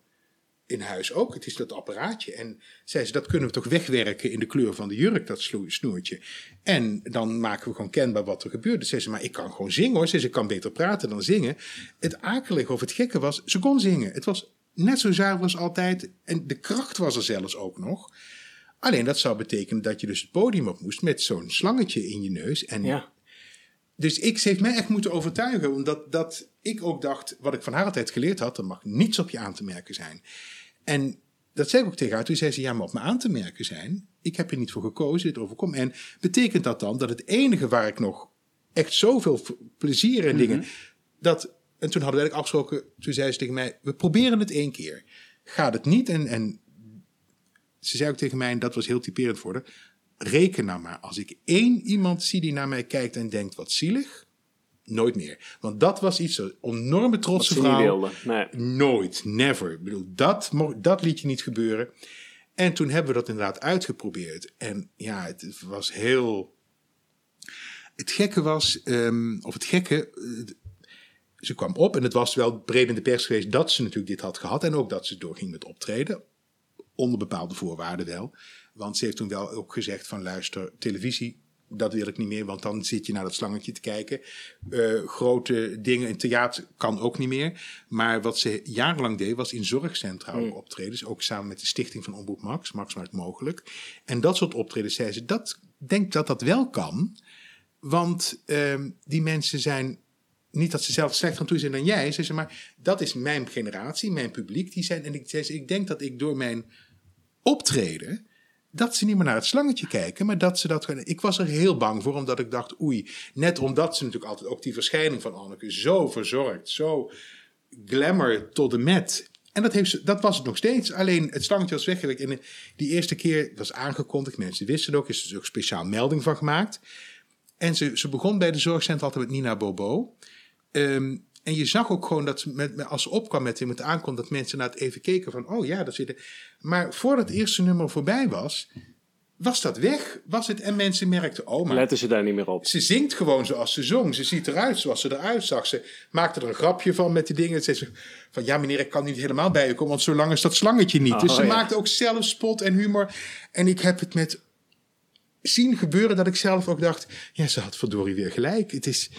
In huis ook. Het is dat apparaatje. En zei ze, dat kunnen we toch wegwerken in de kleur van de jurk, dat snoertje. En dan maken we gewoon kenbaar wat er gebeurt. Dus zei ze, maar ik kan gewoon zingen hoor. Zei ze, ik kan beter praten dan zingen. Het akelige of het gekke was, ze kon zingen. Het was net zo zuiver als altijd. En de kracht was er zelfs ook nog. Alleen dat zou betekenen dat je dus het podium op moest met zo'n slangetje in je neus. En Ja. dus ik, ze heeft mij echt moeten overtuigen. Omdat dat ik ook dacht, wat ik van haar altijd geleerd had, er mag niets op je aan te merken zijn. En dat zei ik ook tegen haar. Toen zei ze, ja, maar op me aan te merken zijn. Ik heb er niet voor gekozen, dit overkomt. En betekent dat dan dat het enige waar ik nog echt zoveel plezier en dingen. Dat, en toen hadden wij ook afgesproken, toen zei ze tegen mij, we proberen het één keer. Gaat het niet? En, en ze zei ook tegen mij, en dat was heel typerend voor haar. Reken nou maar, als ik één iemand zie die naar mij kijkt en denkt, wat zielig. Nooit meer. Want dat was iets, een enorme trotse vrouw. Nee. Nooit, never. Ik bedoel, dat, dat liet je niet gebeuren. En toen hebben we dat inderdaad uitgeprobeerd. En ja, het was heel. Het gekke was, ehm, of het gekke. eh, ze kwam op en het was wel breed in de pers geweest dat ze natuurlijk dit had gehad. En ook dat ze doorging met optreden. Onder bepaalde voorwaarden wel. Want ze heeft toen wel ook gezegd van luister, televisie, dat wil ik niet meer. Want dan zit je naar dat slangetje te kijken. Eh, grote dingen in theater kan ook niet meer. Maar wat ze jarenlang deed, was in zorgcentra ook optredens. Ook samen met de stichting van Omroep Max. Max maakt mogelijk. En dat soort optredens, zei ze, dat denk dat dat wel kan. Want ehm, die mensen zijn niet dat ze zelf slecht aan toe zijn dan jij. Ze zei, maar dat is mijn generatie, mijn publiek. Die zijn, en ik, zei, ze, ik denk dat ik door mijn optreden. Dat ze niet meer naar het slangetje kijken, maar dat ze dat. Ik was er heel bang voor, omdat ik dacht, oei. Net omdat ze natuurlijk altijd ook die verschijning van Anneke zo verzorgd, zo glamour tot de met. En dat, heeft dat was het nog steeds. Alleen het slangetje was weggewerkt. En die eerste keer was aangekondigd, mensen wisten het ook, is er ook speciaal melding van gemaakt. En ze, ze begon bij de zorgcentra altijd met Nina Bobo. Ehm, en je zag ook gewoon dat ze met, als ze opkwam met hem het aankomt, dat mensen naar het even keken van, oh ja, dat zit er. Maar voordat het eerste nummer voorbij was, was dat weg. Was het, en mensen merkten, oh, maar Letten ze daar niet meer op. ze zingt gewoon zoals ze zong. Ze ziet eruit zoals ze eruit zag. Ze maakte er een grapje van met die dingen. Ze zei van, ja meneer, ik kan niet helemaal bij u komen, want zo lang is dat slangetje niet. Oh, dus ze ja. maakte ook zelf spot en humor. En ik heb het met zien gebeuren dat ik zelf ook dacht, ja, ze had verdorie weer gelijk. Het is,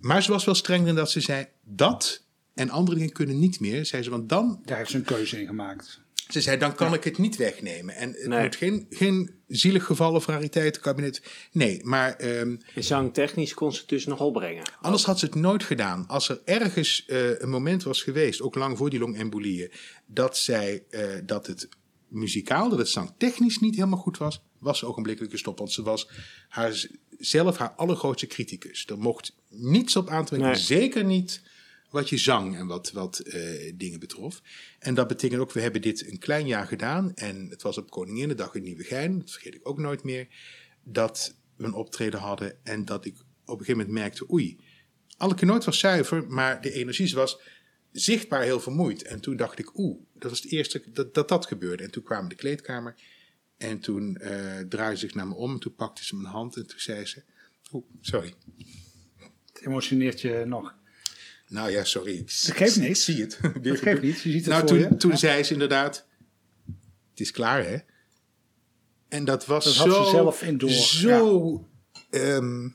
maar ze was wel streng in dat ze zei, dat en andere dingen kunnen niet meer. Zei ze, want dan, Daar heeft ze een keuze in gemaakt. ze zei, dan kan ik het niet wegnemen. En het Nee. moet geen, geen zielig geval of rariteitenkabinet. Nee, maar ehm, En zangtechnisch kon ze het dus nog opbrengen. Anders had ze het nooit gedaan. Als er ergens eh, een moment was geweest, ook lang voor die longembolieën, dat zij eh, dat het muzikaal, dat het zangtechnisch niet helemaal goed was, was ogenblikkelijk gestopt. Want ze was haar, zelf haar allergrootste criticus. Er mocht niets op aan te merken, Nee. zeker niet wat je zang en wat, wat eh, dingen betrof. En dat betekent ook, we hebben dit een klein jaar gedaan. En het was op Koninginnedag in Nieuwegein, dat vergeet ik ook nooit meer, dat we een optreden hadden en dat ik op een gegeven moment merkte, oei, Anneke nooit was zuiver, maar de energie was zichtbaar heel vermoeid. En toen dacht ik, oeh, dat was het eerste dat dat, dat gebeurde. En toen kwamen de kleedkamer en toen eh draaide ze zich naar me om. En toen pakte ze mijn hand en toen zei ze, oeh, sorry. Het emotioneert je nog. Nou ja, sorry. Ik, Dat geeft ik niks. zie het. Dat geeft niet. Je ziet het nou, voor toen, je. toen Ja. zei ze inderdaad, het is klaar hè. En dat was Dat zo, had ze zelf in door, zo ehm,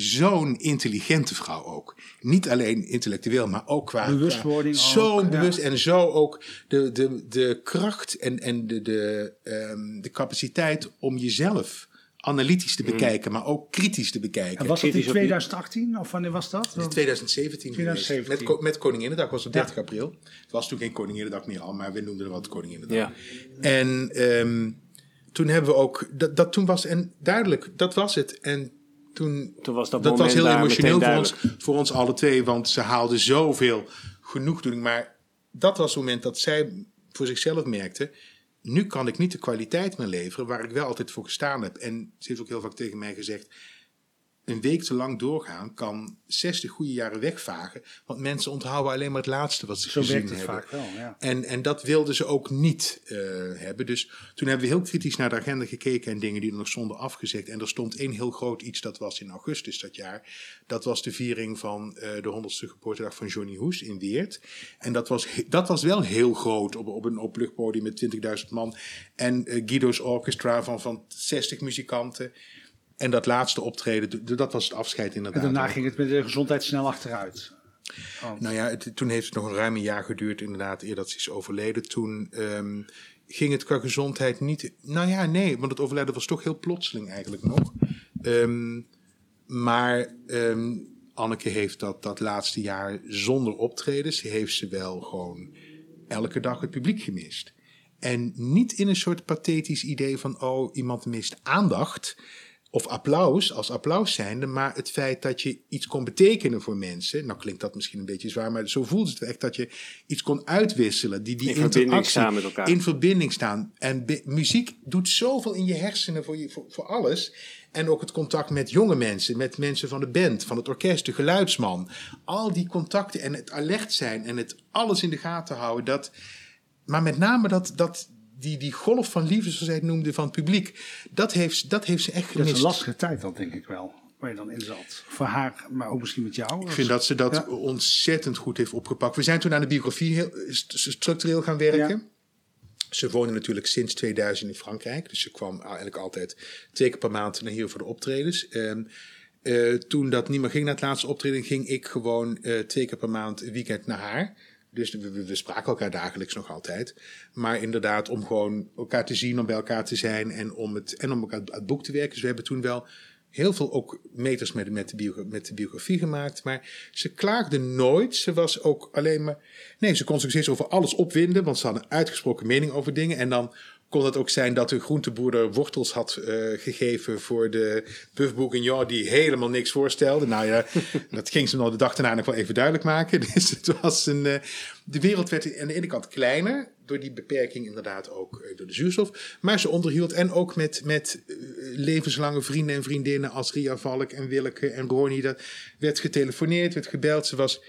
zo'n intelligente vrouw ook. Niet alleen intellectueel, maar ook qua Bewustwording qua- ook, Zo ja. bewust en zo ook de, de, de kracht en, en de, de, ehm, de capaciteit om jezelf analytisch te bekijken, maar ook kritisch te bekijken. En was dat in kritisch op- 2018 of wanneer was dat? Is 2017 geweest. 2017. Met, met Koninginnedag was het 30 april. Het was toen geen Koninginnedag meer al, maar we noemden het wat Koninginnedag. Ja. En ehm, toen hebben we ook, dat, dat toen was, en duidelijk, dat was het. En toen, Toen was dat was heel emotioneel voor ons, voor ons alle twee, want ze haalden zoveel genoegdoening. Maar dat was het moment dat zij voor zichzelf merkte, nu kan ik niet de kwaliteit meer leveren waar ik wel altijd voor gestaan heb. En ze heeft ook heel vaak tegen mij gezegd, een week te lang doorgaan kan 60 goede jaren wegvagen. Want mensen onthouden alleen maar het laatste wat ze Zo gezien werkt het hebben. vaak wel, ja. En, en dat wilden ze ook niet eh, hebben. Dus toen hebben we heel kritisch naar de agenda gekeken en dingen die er nog stonden afgezegd. En er stond één heel groot iets, dat was in augustus dat jaar. Dat was de viering van eh, de 100ste geboortedag van Johnny Hoes in Weert. En dat was, dat was wel heel groot op, op een openluchtpodium met 20.000 man. En eh, Guido's orchestra van, van 60 muzikanten. En dat laatste optreden, dat was het afscheid En inderdaad. daarna ook. ging het met de gezondheid snel achteruit. Nou ja, het- toen heeft het nog een ruim een jaar geduurd, inderdaad, eer dat ze is overleden. Toen ehm, ging het qua gezondheid niet. Nou ja, nee, want het overlijden was toch heel plotseling eigenlijk nog. Ehm, maar ehm, Anneke heeft dat, dat laatste jaar zonder optredens, heeft ze wel gewoon elke dag het publiek gemist. En niet in een soort pathetisch idee van, oh, iemand mist aandacht of applaus als applaus zijnde, maar het feit dat je iets kon betekenen voor mensen. Nou klinkt dat misschien een beetje zwaar, maar zo voelde het echt dat je iets kon uitwisselen. Die, die In verbinding staan met elkaar. In verbinding staan. En muziek doet zoveel in je hersenen voor, je, voor, voor alles. En ook het contact met jonge mensen, met mensen van de band, van het orkest, de geluidsman. Al die contacten en het alert zijn en het alles in de gaten houden. Dat, maar met name dat, dat, die, die golf van liefde, zoals hij het noemde, van het publiek. Dat heeft, dat heeft ze echt Dat gemist. is een lastige tijd dan, denk ik wel. Waar je dan in zat. Voor haar, maar ook misschien met jou. Ik vind dat ze dat Ja. ontzettend goed heeft opgepakt. We zijn toen aan de biografie heel st- structureel gaan werken. Ja. Ze woonde natuurlijk sinds 2000 in Frankrijk. Dus ze kwam eigenlijk altijd twee keer per maand naar hier voor de optredens. Ehm, eh, toen dat niet meer ging na het laatste optreden, ging ik gewoon eh, twee keer per maand een weekend naar haar. Dus we, spraken elkaar dagelijks nog altijd. Maar inderdaad, om gewoon elkaar te zien, om bij elkaar te zijn en om het, en om elkaar aan het boek te werken. Dus we hebben toen wel heel veel ook meters met, met de biografie gemaakt. Maar ze klaagde nooit. Ze was ook alleen maar. Nee, ze kon zich steeds over alles opwinden, want ze had een uitgesproken mening over dingen. En dan kon het ook zijn dat de groenteboerder wortels had eh, gegeven voor de Buff Bourguignon die helemaal niks voorstelde. Nou ja, dat ging ze nog de dag daarna nog wel even duidelijk maken. Dus het was een, eh, de wereld werd aan de ene kant kleiner, door die beperking inderdaad ook eh, door de zuurstof. Maar ze onderhield en ook met, met levenslange vrienden en vriendinnen als Ria Valk en Willeke en Ronnie. Dat werd getelefoneerd, werd gebeld. Ze was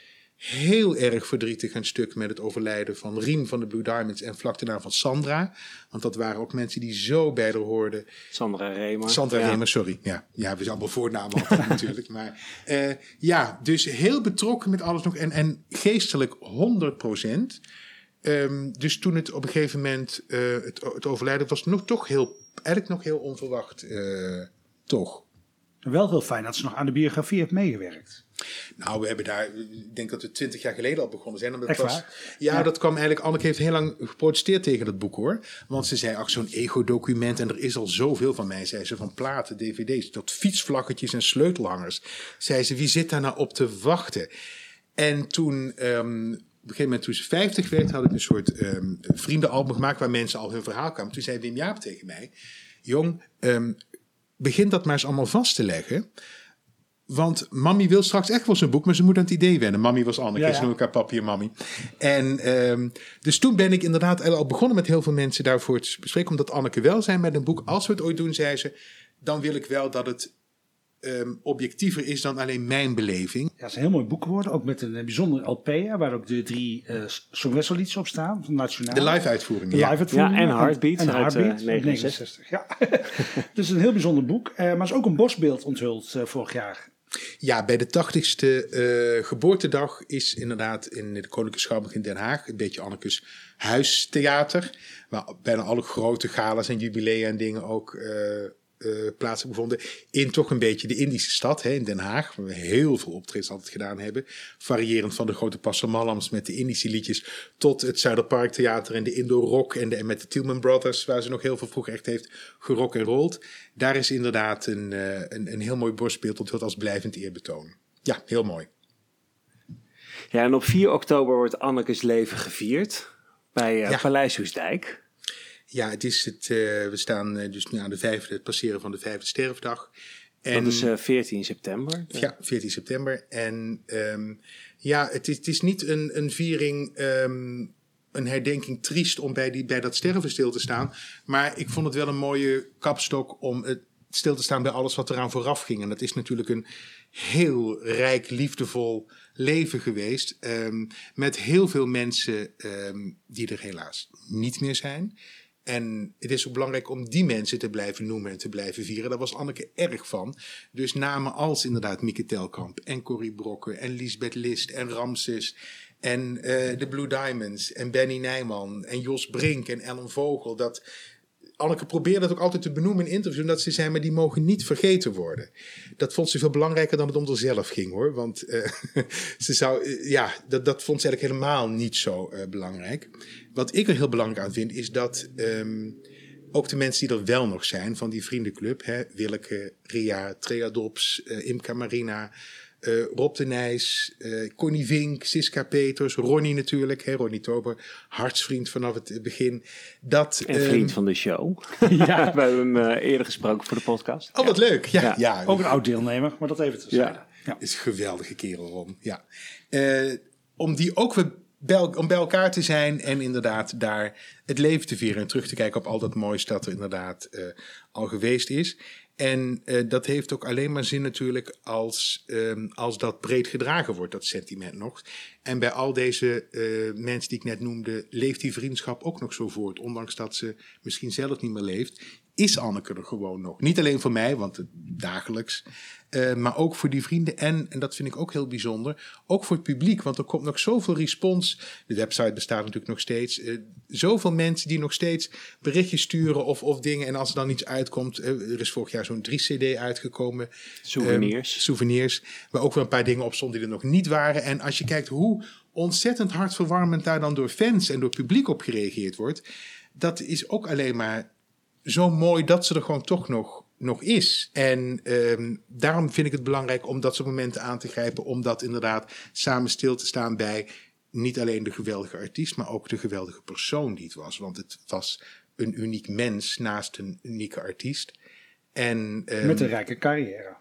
heel erg verdrietig en stuk met het overlijden van Rien van de Blue Diamonds en vlak daarna van Sandra. Want dat waren ook mensen die zo bij haar hoorden. Sandra Remer. Sandra Ja. Remer, sorry. Ja, ja, we zijn allemaal voornamen altijd natuurlijk. Maar eh, ja, dus heel betrokken met alles nog. En, en geestelijk 100 procent. Ehm, dus toen het op een gegeven moment eh, het, het overlijden was nog toch heel, eigenlijk nog heel onverwacht. eh, toch. Wel heel fijn dat ze nog aan de biografie heeft meegewerkt. Nou, we hebben daar, ik denk dat we twintig jaar geleden al begonnen zijn. Omdat was? Ja, Ja. dat kwam eigenlijk, Anneke heeft heel lang geprotesteerd tegen dat boek hoor. Want ze zei, ach zo'n ego-document en er is al zoveel van mij, zei ze, van platen, dvd's, tot fietsvlaggetjes en sleutelhangers. Zei ze, wie zit daar nou op te wachten? En toen, ehm, op een gegeven moment toen ze 50 werd, had ik een soort ehm, vriendenalbum gemaakt waar mensen al hun verhaal kwamen. Toen zei Wim Jaap tegen mij, jong, ehm, begin dat maar eens allemaal vast te leggen. Want Mammy wil straks echt wel zijn boek, maar ze moet aan het idee wennen. Mammy was Anneke, Ja, ja. ze noemen elkaar papi en Mammy. En ehm, dus toen ben ik inderdaad al begonnen met heel veel mensen daarvoor te bespreken. Omdat Anneke wel zei met een boek, als we het ooit doen, zei ze, dan wil ik wel dat het ehm, objectiever is dan alleen mijn beleving. Ja, het is een heel mooi boek geworden. Ook met een eh, bijzondere LP, hè, waar ook de drie eh songwesselliedjes op staan. Van Nationaal. De live-uitvoering, De ja. live-uitvoering. Ja, en Heartbeat En uit, Heartbeat, eh, 69. Ja. dus een heel bijzonder boek. Eh, maar is ook een bosbeeld onthuld vorig jaar. Ja, bij de 80ste eh, geboortedag is inderdaad in de Koninklijke Schouwburg in Den Haag een beetje Annekes huistheater. Waar bijna alle grote galas en jubilea en dingen ook eh, eh, plaats hebben gevonden. In toch een beetje de Indische stad, hè, in Den Haag. Waar we heel veel optredens altijd gedaan hebben. Variërend van de grote Passamallams met de Indische liedjes. Tot het Zuiderpark Theater en de Indo Rock. En, de, en met de Tillman Brothers, waar ze nog heel veel vroeger echt heeft gerock en rolled. Daar is inderdaad een, eh, een, een heel mooi borstbeeld onthuld als blijvend eerbetoon. Ja, heel mooi. Ja, en op 4 oktober wordt Annekes leven gevierd bij Ja. Paleis Hoesdijk. Ja, het is het, eh, we staan eh, dus nu aan de vijfde, het passeren van de vijfde sterfdag. En, Dat is eh, 14 september. ja, 14 september. En ehm, ja, het is, het is niet een, een viering, ehm, een herdenking triest om bij, die, bij dat sterven stil te staan. Maar ik vond het wel een mooie kapstok om het stil te staan bij alles wat eraan vooraf ging. En dat is natuurlijk een heel rijk, liefdevol leven geweest. ehm, met heel veel mensen ehm, die er helaas niet meer zijn. En het is ook belangrijk om die mensen te blijven noemen en te blijven vieren. Daar was Anneke erg van. Dus namen als inderdaad Mieke Telkamp en Corrie Brokken en Lisbeth List en Ramses en eh, de Blue Diamonds en Benny Nijman en Jos Brink en Ellen Vogel. Dat, Anneke probeerde dat ook altijd te benoemen in interviews. Omdat ze zei, maar die mogen niet vergeten worden. Dat vond ze veel belangrijker dan het om zichzelf ging hoor. Want eh, ze zou, eh, ja, dat, dat vond ze eigenlijk helemaal niet zo eh, belangrijk. Wat ik er heel belangrijk aan vind, is dat ehm, ook de mensen die er wel nog zijn, van die vriendenclub, hè, Willeke, Ria, Trea Dops, eh, Imka Marina, eh, Rob de Nijs, eh, Connie Vink, Siska Peters, Ronnie natuurlijk, hè, Ronnie Tober, hartsvriend vanaf het begin. Dat, En ehm, vriend van de show. Ja. We hebben hem eh, eerder gesproken voor de podcast. Oh, wat leuk. Ja, Ja. ja. Ook een oud deelnemer, maar dat even te zeggen. Ja. Ja. is een geweldige kerel, Ron. Ja. Eh, om die ook weer bij, om bij elkaar te zijn en inderdaad daar het leven te vieren en terug te kijken op al dat moois dat er inderdaad eh, al geweest is. En eh, dat heeft ook alleen maar zin natuurlijk als, ehm, als dat breed gedragen wordt, dat sentiment nog. En bij al deze eh, mensen die ik net noemde, leeft die vriendschap ook nog zo voort. Ondanks dat ze misschien zelf niet meer leeft, is Anneke er gewoon nog. Niet alleen voor mij, want het dagelijks, eh, maar ook voor die vrienden. En, en dat vind ik ook heel bijzonder, ook voor het publiek. Want er komt nog zoveel respons. De website bestaat natuurlijk nog steeds. eh, zoveel mensen die nog steeds berichtjes sturen of, of dingen. En als er dan iets uitkomt, eh, er is vorig jaar zo'n 3CD uitgekomen. Souvenirs. Ehm, souvenirs, waar ook wel een paar dingen op stonden die er nog niet waren. En als je kijkt hoe ontzettend hartverwarmend daar dan door fans en door publiek op gereageerd wordt. Dat is ook alleen maar zo mooi dat ze er gewoon toch nog, nog is. En ehm, daarom vind ik het belangrijk om dat soort momenten aan te grijpen. Om dat inderdaad samen stil te staan bij niet alleen de geweldige artiest, maar ook de geweldige persoon die het was. Want het was een uniek mens naast een unieke artiest. En, ehm, Met een rijke carrière.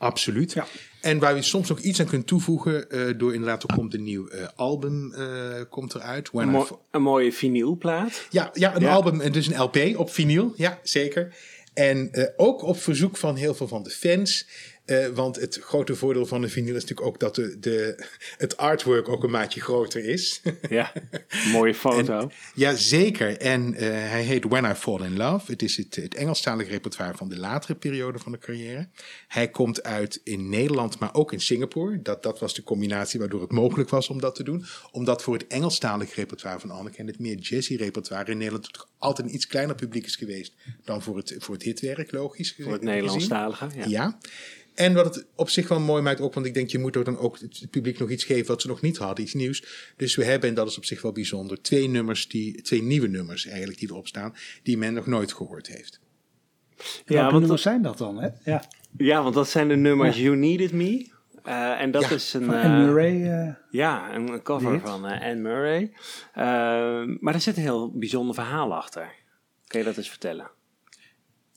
Absoluut. Ja. En waar je soms nog iets aan kunt toevoegen, eh, door inderdaad, er komt een nieuw eh, album eh, komt eruit. When Een, mo- een mooie vinylplaat. ja, ja, een Ja. album, en dus een LP op vinyl, ja, zeker. En eh, ook op verzoek van heel veel van de fans. Eh, want het grote voordeel van een vinyl is natuurlijk ook dat de, de, het artwork ook een maatje groter is. Ja, mooie foto. En, ja, zeker. En eh, hij heet When I Fall in Love. Het is het, het Engelstalige repertoire van de latere periode van de carrière. Hij komt uit in Nederland, maar ook in Singapore. Dat, dat was de combinatie waardoor het mogelijk was om dat te doen. Omdat voor het Engelstalige repertoire van Anneke en het meer jazzy repertoire in Nederland altijd een iets kleiner publiek is geweest dan voor het, voor het hitwerk, logisch. voor het Nederlandstalige. Ja. Ja. En wat het op zich wel mooi maakt, ook, want ik denk je moet er dan ook het publiek nog iets geven wat ze nog niet hadden, iets nieuws. Dus we hebben, en dat is op zich wel bijzonder, twee nummers, die, twee nieuwe nummers eigenlijk die erop staan, die men nog nooit gehoord heeft. Ja, want, nummers zijn dat dan? Hè? Ja. ja, want dat zijn de nummers You Needed Me. Eh, en dat Ja, is een, Van eh, Anne Murray. eh, ja, een een cover Dit. van eh, Anne Murray. Maar er zit een heel bijzonder verhaal achter. Kun je dat eens vertellen?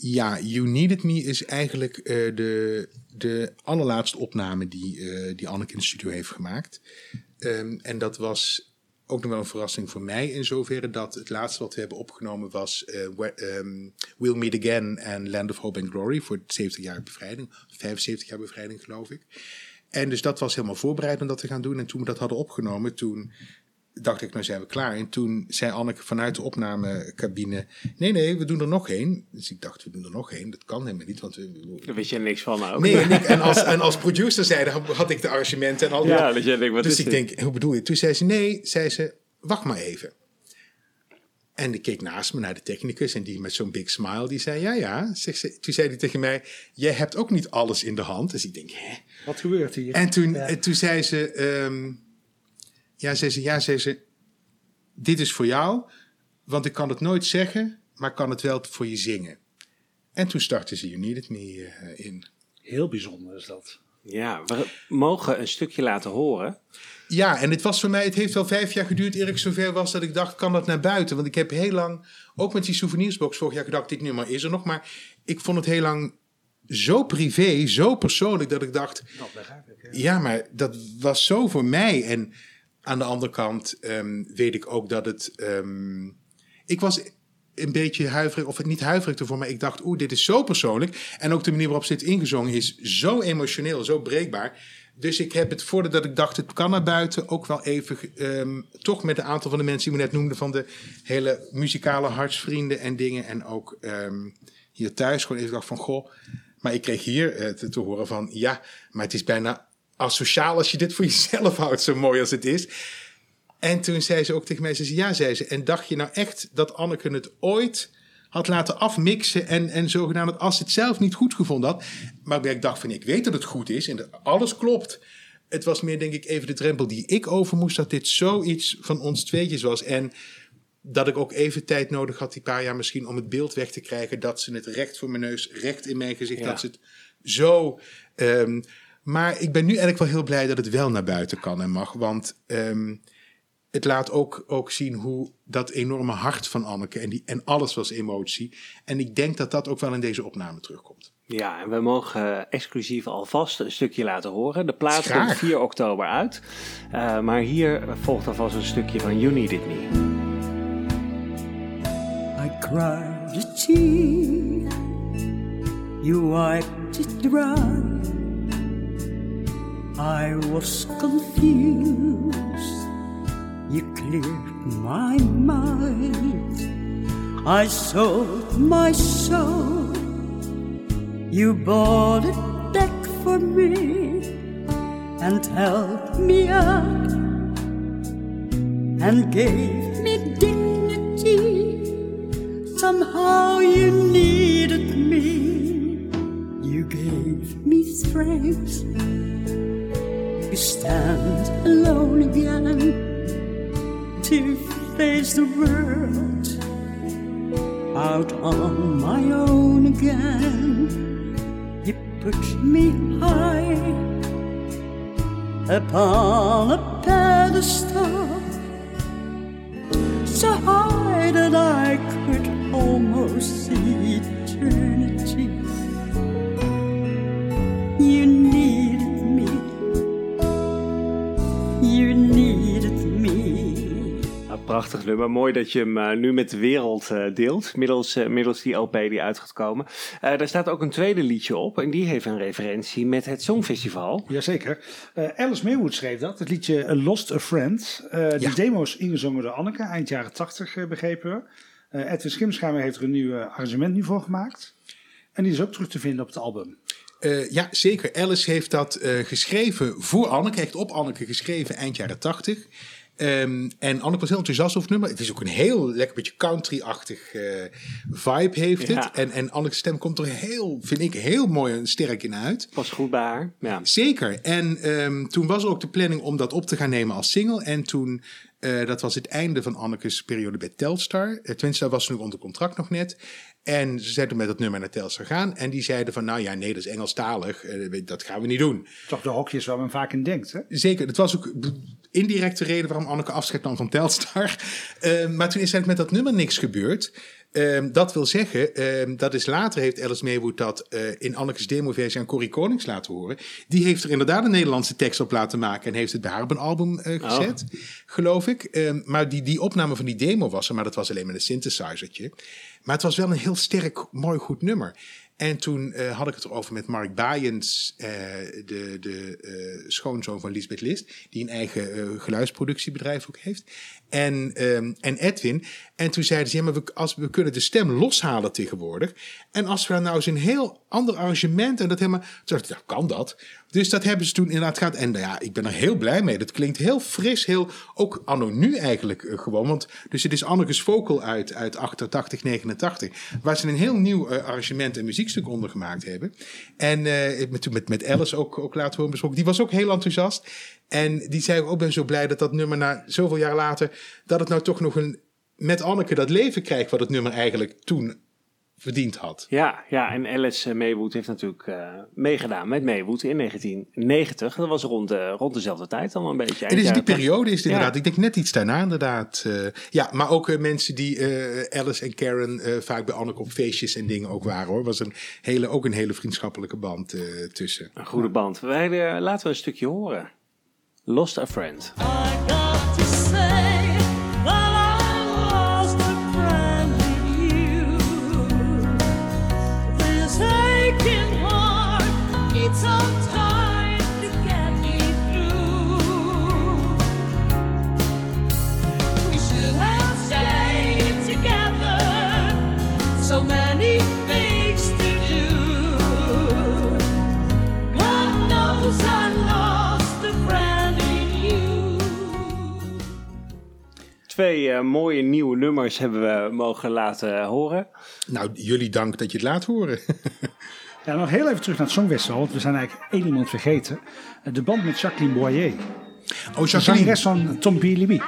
Ja, You Needed Me is eigenlijk eh, de, de allerlaatste opname die, eh, die Anneke in de studio heeft gemaakt. Ehm, en dat was ook nog wel een verrassing voor mij in zoverre dat het laatste wat we hebben opgenomen was eh, ehm, We'll Meet Again en Land of Hope and Glory voor het 70 jaar bevrijding, 75 jaar bevrijding geloof ik. En dus dat was helemaal voorbereid om dat te gaan doen. En toen we dat hadden opgenomen, toen dacht ik, nou zijn we klaar. En toen zei Anneke vanuit de opnamecabine, nee, nee, we doen er nog één. Dus ik dacht, we doen er nog één. Dat kan helemaal niet, want we... Daar wist je niks van ook. Nee, en, ik, en, als, en als producer zeiden, had ik de arrangementen en al die... Ja, dat jij denkt, wat dus is ik dit? denk, hoe bedoel je? Toen zei ze, nee, zei ze, wacht maar even. En ik keek naast me naar de technicus en die met zo'n big smile, die zei, ja, ja. Ze, toen zei hij tegen mij, jij hebt ook niet alles in de hand. Dus ik denk, hè? wat gebeurt hier? En toen, Ja. en toen zei ze, ehm, ja, zei ze, ja, zei ze, dit is voor jou, want ik kan het nooit zeggen, maar ik kan het wel voor je zingen. En toen startte ze You Needed Me eh, in. Heel bijzonder is dat. Ja, we mogen een stukje laten horen. Ja, en het was voor mij, het heeft wel vijf jaar geduurd eer ik zover was dat ik dacht, kan dat naar buiten? Want ik heb heel lang, ook met die souvenirsbox vorig jaar gedacht, dit nummer is er nog. Maar ik vond het heel lang zo privé, zo persoonlijk, dat ik dacht, Dat begrijp ik. ja, maar dat was zo voor mij. En aan de andere kant ehm, weet ik ook dat het. ehm, ik was een beetje huiverig, of niet huiverig ervoor, maar ik dacht, oeh, dit is zo persoonlijk. En ook de manier waarop ze dit ingezongen is zo emotioneel, zo breekbaar. Dus ik heb het, voordat ik dacht het kan naar buiten, ook wel even, ehm, toch met een aantal van de mensen die we net noemden, van de hele muzikale hartsvrienden en dingen. En ook ehm, hier thuis gewoon even dacht van, goh, maar ik kreeg hier eh, te horen van, ja, maar het is bijna asociaal als je dit voor jezelf houdt, zo mooi als het is. En toen zei ze ook tegen mij, ze zei, ja, zei ze, en dacht je nou echt dat Anneke het ooit had laten afmixen en, en zogenaamd als ze het zelf niet goed gevonden had. Maar ik dacht van, ik weet dat het goed is en dat alles klopt. Het was meer, denk ik, even de drempel die ik over moest, dat dit zoiets van ons tweetjes was. En dat ik ook even tijd nodig had, die paar jaar misschien, om het beeld weg te krijgen. Dat ze het recht voor mijn neus, recht in mijn gezicht, Ja. dat ze het zo... ehm, maar ik ben nu eigenlijk wel heel blij dat het wel naar buiten kan en mag. Want ehm, het laat ook, ook zien hoe dat enorme hart van Anneke en, die, en alles was emotie. En ik denk dat dat ook wel in deze opname terugkomt. Ja, en we mogen eh, exclusief alvast een stukje laten horen. De plaat Graag. komt 4 oktober uit. Eh, maar hier volgt alvast een stukje van You Needed Me. I cried a tear, you wiped it dry. I was confused, you cleared my mind. I sold my soul, you bought it back for me and held me up and gave me dignity. Somehow you needed me. You gave me strength to stand alone again, to face the world out on my own again. You put me high upon a pedestal so high that I could almost see eternity. You prachtig nummer. Mooi dat je hem eh, nu met de wereld eh, deelt, middels, eh, middels die LP die uit gaat komen. Daar staat ook een tweede liedje op en die heeft een referentie met het Songfestival. Jazeker. Uh, Alice Maywood schreef dat, het liedje Lost a Friend. Uh, die demo's ingezongen door Anneke, eind jaren 80 begrepen we. Edwin Schimschamer heeft er een nieuw arrangement nu voor gemaakt. En die is ook terug te vinden op het album. Uh, ja, zeker. Alice heeft dat geschreven voor Anneke, heeft op Anneke geschreven eind jaren 80. Ehm, en Anneke was heel enthousiast over het nummer. Het is ook een heel lekker beetje country-achtig eh, vibe heeft het. En, en Anneke's stem komt er heel, vind ik, heel mooi en sterk in uit. Pas goed bij haar. Ja. Zeker. En ehm, toen was er ook de planning om dat op te gaan nemen als single. En toen, eh, dat was het einde van Anneke's periode bij Telstar. Uh, was ze nog onder contract nog net. En ze zijn toen met dat nummer naar Telstar gaan. En die zeiden van, nou ja, nee, dat is Engelstalig. Dat gaan we niet doen. Toch de hokjes waar men vaak in denkt. Zeker. Het was ook indirecte reden waarom Anneke afscheid nam van Telstar. Eh, maar toen is er met dat nummer niks gebeurd. Ehm, dat wil zeggen, ehm, dat is later heeft Alice Maywood dat eh, in Anneke's demoversie aan Corrie Konings laten horen. Die heeft er inderdaad een Nederlandse tekst op laten maken en heeft het bij haar op een album eh, gezet, geloof ik. Ehm, maar die, die opname van die demo was er, maar dat was alleen met een synthesizertje. Maar het was wel een heel sterk, mooi, goed nummer. En toen eh, had ik het erover met Mark Baaiens, eh, de, de eh, schoonzoon van Lisbeth List, die een eigen geluidsproductiebedrijf ook heeft. En, ehm, en Edwin. En toen zeiden ze, ja, maar we, als, we kunnen de stem loshalen tegenwoordig. En als we nou eens een heel ander arrangement en dat helemaal... Toen dacht kan dat? Dus dat hebben ze toen inderdaad gehad. En nou ja, ik ben er heel blij mee. Dat klinkt heel fris, heel, ook anno nu eigenlijk eh, gewoon. Want dus het is Anneke's Vocal uit, uit 88, 89. Waar ze een heel nieuw eh, arrangement en muziekstuk onder gemaakt hebben. En eh, met, met, met Alice ook, ook laten horen besproken. Die was ook heel enthousiast. En die zei ook, ben zo blij dat dat nummer na zoveel jaar later... dat het nou toch nog een, met Anneke dat leven krijgt... wat het nummer eigenlijk toen verdiend had. Ja, ja, en Alice eh, Maywood heeft natuurlijk eh, meegedaan met Maywood in 1990. Dat was rond, de, rond dezelfde tijd dan een beetje. Het is die periode is het Ja. inderdaad. Ik denk net iets daarna inderdaad. eh, ja, maar ook mensen die eh, Alice en Karen eh, vaak bij Anneke op feestjes en dingen ook waren hoor. Was een hele, ook een hele vriendschappelijke band eh, tussen. Een goede band. Wij, laten we een stukje horen. Lost a Friend. Twee eh, mooie nieuwe nummers hebben we mogen laten horen. Nou, jullie dank dat je het laat horen. Ja, nog heel even terug naar het Songfestival, want we zijn eigenlijk één iemand vergeten. Eh, De band met Jacqueline Boyer. Oh, De Jacqueline. zangeres van Tom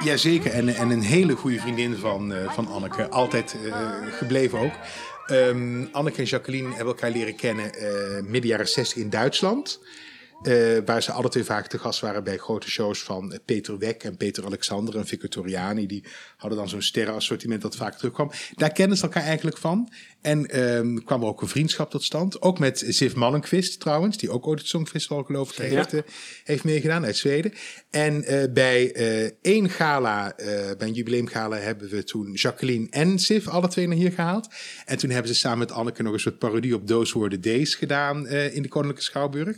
Jazeker, en, en een hele goede vriendin van, eh, van Anneke. Altijd eh, gebleven ook. Ehm, Anneke en Jacqueline hebben elkaar leren kennen eh, midden jaren 60 in Duitsland. Eh, waar ze alle twee vaak te gast waren bij grote shows van Peter Weck en Peter Alexander en Vico Toriani. Die hadden dan zo'n sterrenassortiment dat vaak terugkwam. Daar kennen ze elkaar eigenlijk van. En ehm, kwam er ook een vriendschap tot stand. Ook met Sif Mallenqvist trouwens, die ook ooit het Songfestival geloof ik heeft, eh, heeft meegedaan uit Zweden. En eh, bij één gala, bij een jubileumgala, hebben we toen Jacqueline en Sif alle twee naar hier gehaald. En toen hebben ze samen met Anneke nog een soort parodie op the Days gedaan in de Koninklijke Schouwburg.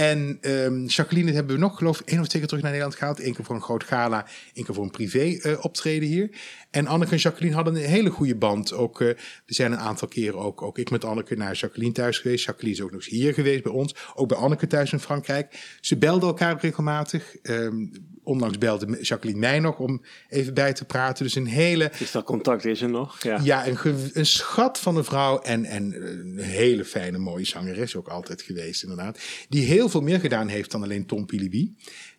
En ehm, Jacqueline hebben we nog, geloof ik, één of twee keer terug naar Nederland gehaald. Eén keer voor een groot gala, één keer voor een privé eh, optreden hier. En Anneke en Jacqueline hadden een hele goede band. Ook, er zijn een aantal keren ook, ook ik met Anneke naar Jacqueline thuis geweest. Jacqueline is ook nog eens hier geweest bij ons. Ook bij Anneke thuis in Frankrijk. Ze belden elkaar regelmatig. Ehm, onlangs belde Jacqueline mij nog om even bij te praten. Dus een hele... Dus dat contact is er nog. Ja. Ja, een, een schat van een vrouw en, en een hele fijne, mooie zangeres ook altijd geweest, inderdaad. Die heel veel meer gedaan heeft dan alleen Tom Pilibi.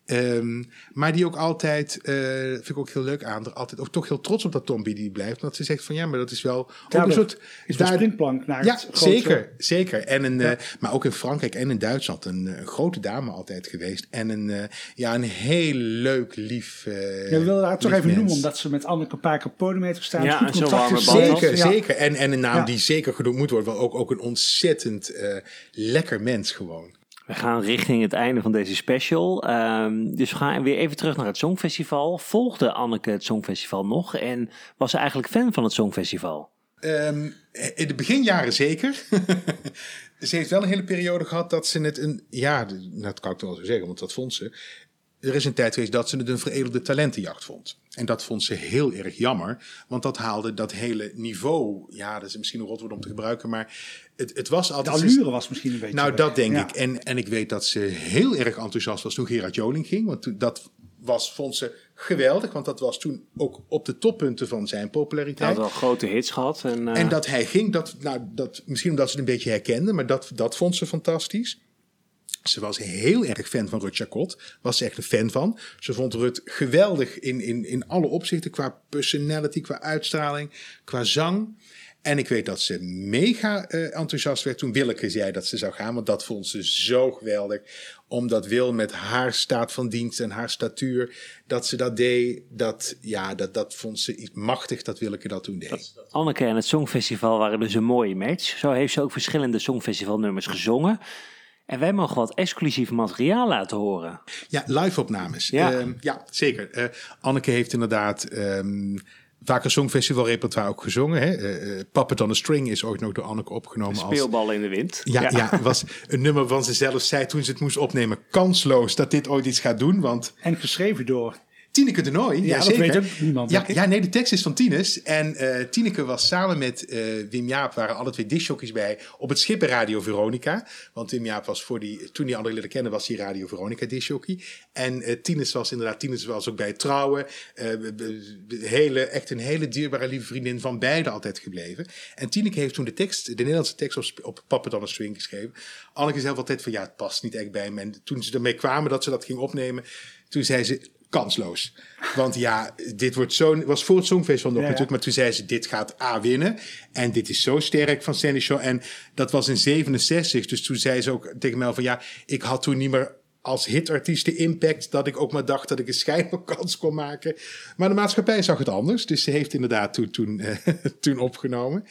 Ehm, maar die ook altijd, eh, vind ik ook heel leuk aan, er altijd ook toch heel trots op dat Tom Pilibi blijft. Want ze zegt van ja, maar dat is wel ook een soort... is daar- springplank naar ja, het grote- zeker, zeker. En een, eh, maar ook in Frankrijk en in Duitsland een, eh, grote dame altijd geweest. En een, eh, ja, een heel leuk, lief Ja, we willen haar toch even mens. noemen, omdat ze met Anneke een paar keer podium heeft gestaan. Ja, Goed en contact Zeker, Ja. zeker. En, en een naam Ja. die zeker genoemd moet worden. Wel ook, ook een ontzettend eh, lekker mens gewoon. We gaan richting het einde van deze special. Ehm, dus we gaan weer even terug naar het Songfestival. Volgde Anneke het Songfestival nog en was ze eigenlijk fan van het Songfestival? Ehm, in de beginjaren zeker. ze heeft wel een hele periode gehad dat ze het een... Ja, dat kan ik wel zo zeggen, want dat vond ze. Er is een tijd geweest dat ze het een veredelde talentenjacht vond. En dat vond ze heel erg jammer. Want dat haalde dat hele niveau... Ja, dat is misschien een rotwoord om te gebruiken, maar... Het, het was De altijd... allure was misschien een beetje Nou, weg. dat denk Ja. ik. En, en ik weet dat ze heel erg enthousiast was toen Gerard Joling ging. Want toen- dat was, vond ze geweldig. Want dat was toen ook op de toppunten van zijn Hij populariteit. had wel grote hits gehad. En, eh, En dat hij ging, dat, nou, dat, misschien omdat ze het een beetje herkende, maar dat, dat vond ze fantastisch. Ze was heel erg fan van Rut Chacot. Was ze echt een fan van. Ze vond Rut geweldig in, in, in alle opzichten. Qua personality, qua uitstraling, qua zang. En ik weet dat ze mega eh, enthousiast werd toen Willeke zei dat ze zou gaan. Want dat vond ze zo geweldig. Omdat Wil met haar staat van dienst en haar statuur. Dat ze dat deed. Dat, ja, dat, dat vond ze iets machtig dat Willeke dat toen deed. Anneke en het Songfestival waren dus een mooie match. Zo heeft ze ook verschillende Songfestivalnummers gezongen. En wij mogen wat exclusief materiaal laten horen. Ja, live-opnames. Ja. Ja, ja zeker. Eh, Anneke heeft inderdaad ehm vaker Songfestival repertoire ook gezongen. Hè? Eh, eh, Puppet on a String is ooit nog door Anneke opgenomen. als Speelballen in de wind. ja, ja. was een nummer van ze zelf zei toen ze het moest opnemen. Kansloos dat dit ooit iets gaat doen. Want En geschreven door. Tineke de Nooi, ja, Ja, dat weet ook niemand, Ja, ja, nee, de tekst is van Tines. En eh Tineke was samen met eh, Wim Jaap, waren alle twee discjockeys bij op het schip bij Radio Veronica. Want Wim Jaap was voor die, toen die anderen leren kennen, was hij Radio Veronica discjockey. En eh Tines was inderdaad, Tines was ook bij het trouwen. Hele, echt een hele dierbare lieve vriendin van beide altijd gebleven. En Tineke heeft toen de tekst, de Nederlandse tekst op, op Puppet on a String geschreven. Anneke zei altijd van ja, het past niet echt bij me. En toen ze ermee kwamen dat ze dat ging opnemen, toen zei ze kansloos. Want ja, dit wordt zo, was voor het Songfestival nog Ja, ja. natuurlijk, maar toen zei ze, dit gaat A winnen. En dit is zo sterk van Sandy Shaw. En dat was in 67, dus toen zei ze ook tegen mij van ja, ik had toen niet meer als hitartiest de impact dat ik ook maar dacht dat ik een schijnvakantie kon maken. Maar de maatschappij zag het anders, dus ze heeft inderdaad toen, toen, eh, toen opgenomen.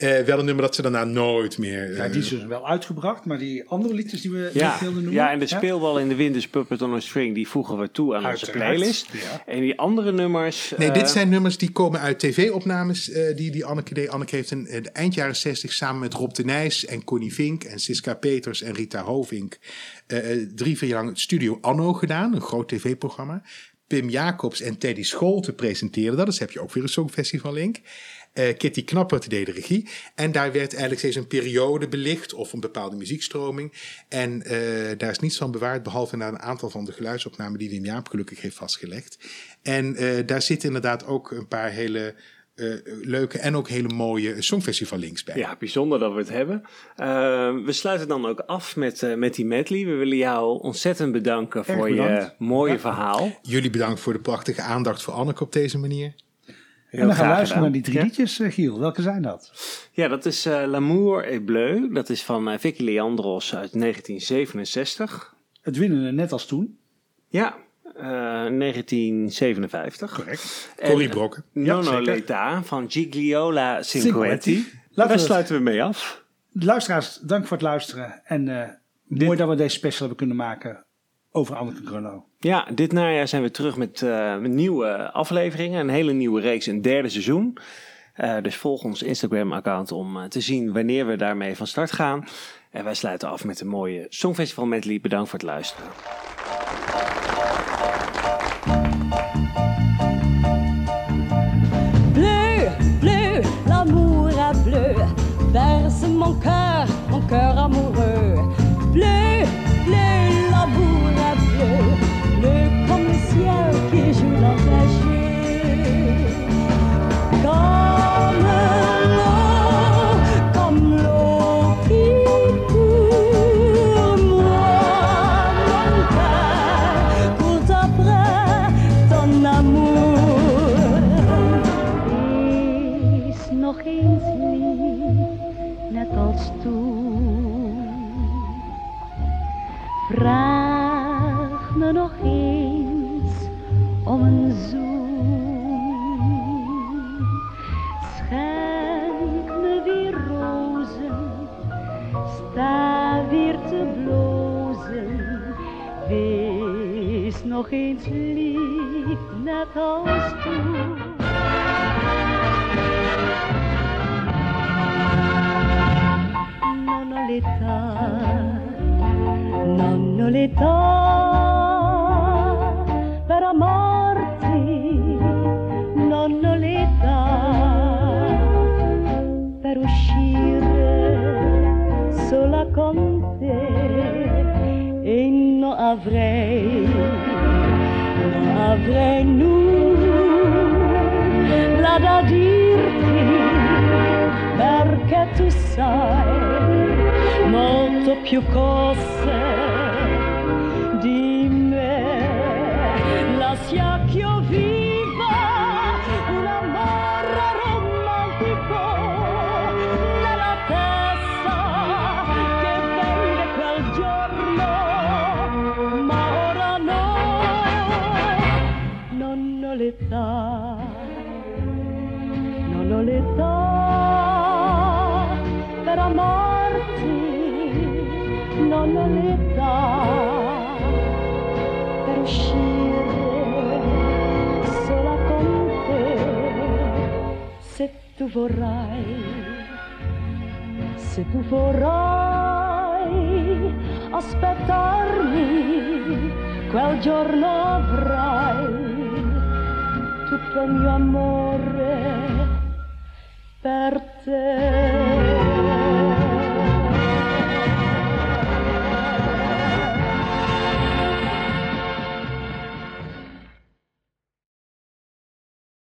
Eh, wel een nummer dat ze daarna nooit meer... Ja, eh, die is dus wel uitgebracht, maar die andere liedjes die we Ja, niet wilden noemen. ja, en de speelbal in de wind, dus Puppet on a String, die voegen we toe aan onze playlist. ja. En die andere nummers... Nee, eh, dit zijn nummers die komen uit tv-opnames eh, die, die Anneke deed. Anneke heeft in de eind jaren 60 samen met Rob de Nijs en Connie Vink en Siska Peters en Rita Hovink eh, eh, drie, vier jaar lang Studio Anno gedaan, een groot tv-programma. Pim Jacobs en Teddy Scholte presenteerden dat, dus heb je ook weer een Songfestival Eh, Kitty Knappert deed de regie. En daar werd eigenlijk steeds een periode belicht of een bepaalde muziekstroming. En eh, daar is niets van bewaard, behalve naar een aantal van de geluidsopnamen die Wim Jaap gelukkig heeft vastgelegd. En eh, daar zitten inderdaad ook een paar hele leuke en ook hele mooie songfestival links bij. Ja, bijzonder dat we het hebben. We sluiten dan ook af met, met die medley. We willen jou ontzettend bedanken Erg voor bedankt. je mooie verhaal. Jullie bedankt voor de prachtige aandacht voor Anneke op deze manier. En dan gaan we luisteren gedaan. naar die drie liedjes, eh, Giel. Welke zijn dat? Ja, dat is eh, L'amour est bleu. Dat is van eh, Vicky Leandros uit 1967. Het winnen net als toen. Ja, eh, 1957. Correct. En Corrie Brokken. Nono zeker. Leta van Gigliola Cinquetti. Daar we- sluiten we mee af. Luisteraars, dank voor het luisteren. En eh, mooi dat we deze special hebben kunnen maken over Anneke Grunlo. Ja, dit najaar zijn we terug met, eh, met nieuwe afleveringen. Een hele nieuwe reeks, een derde seizoen. Eh, dus volg ons Instagram-account om eh, te zien wanneer we daarmee van start gaan. En wij sluiten af met een mooie Songfestival medley. Bedankt voor het luisteren. Bleu, bleu, l'amour est bleu. Verse mon cœur, mon cœur amoureux. Nog eens lief, net als toen. Nonnoletta, nonnoletta, per amarti, nonnoletta, per uscire sola con te e non avrei, non avrei nulla da dirti perché tu sai molto più cose tu vorrai, se tu vorrai aspettarmi, quel giorno avrai tutto il mio amore per te.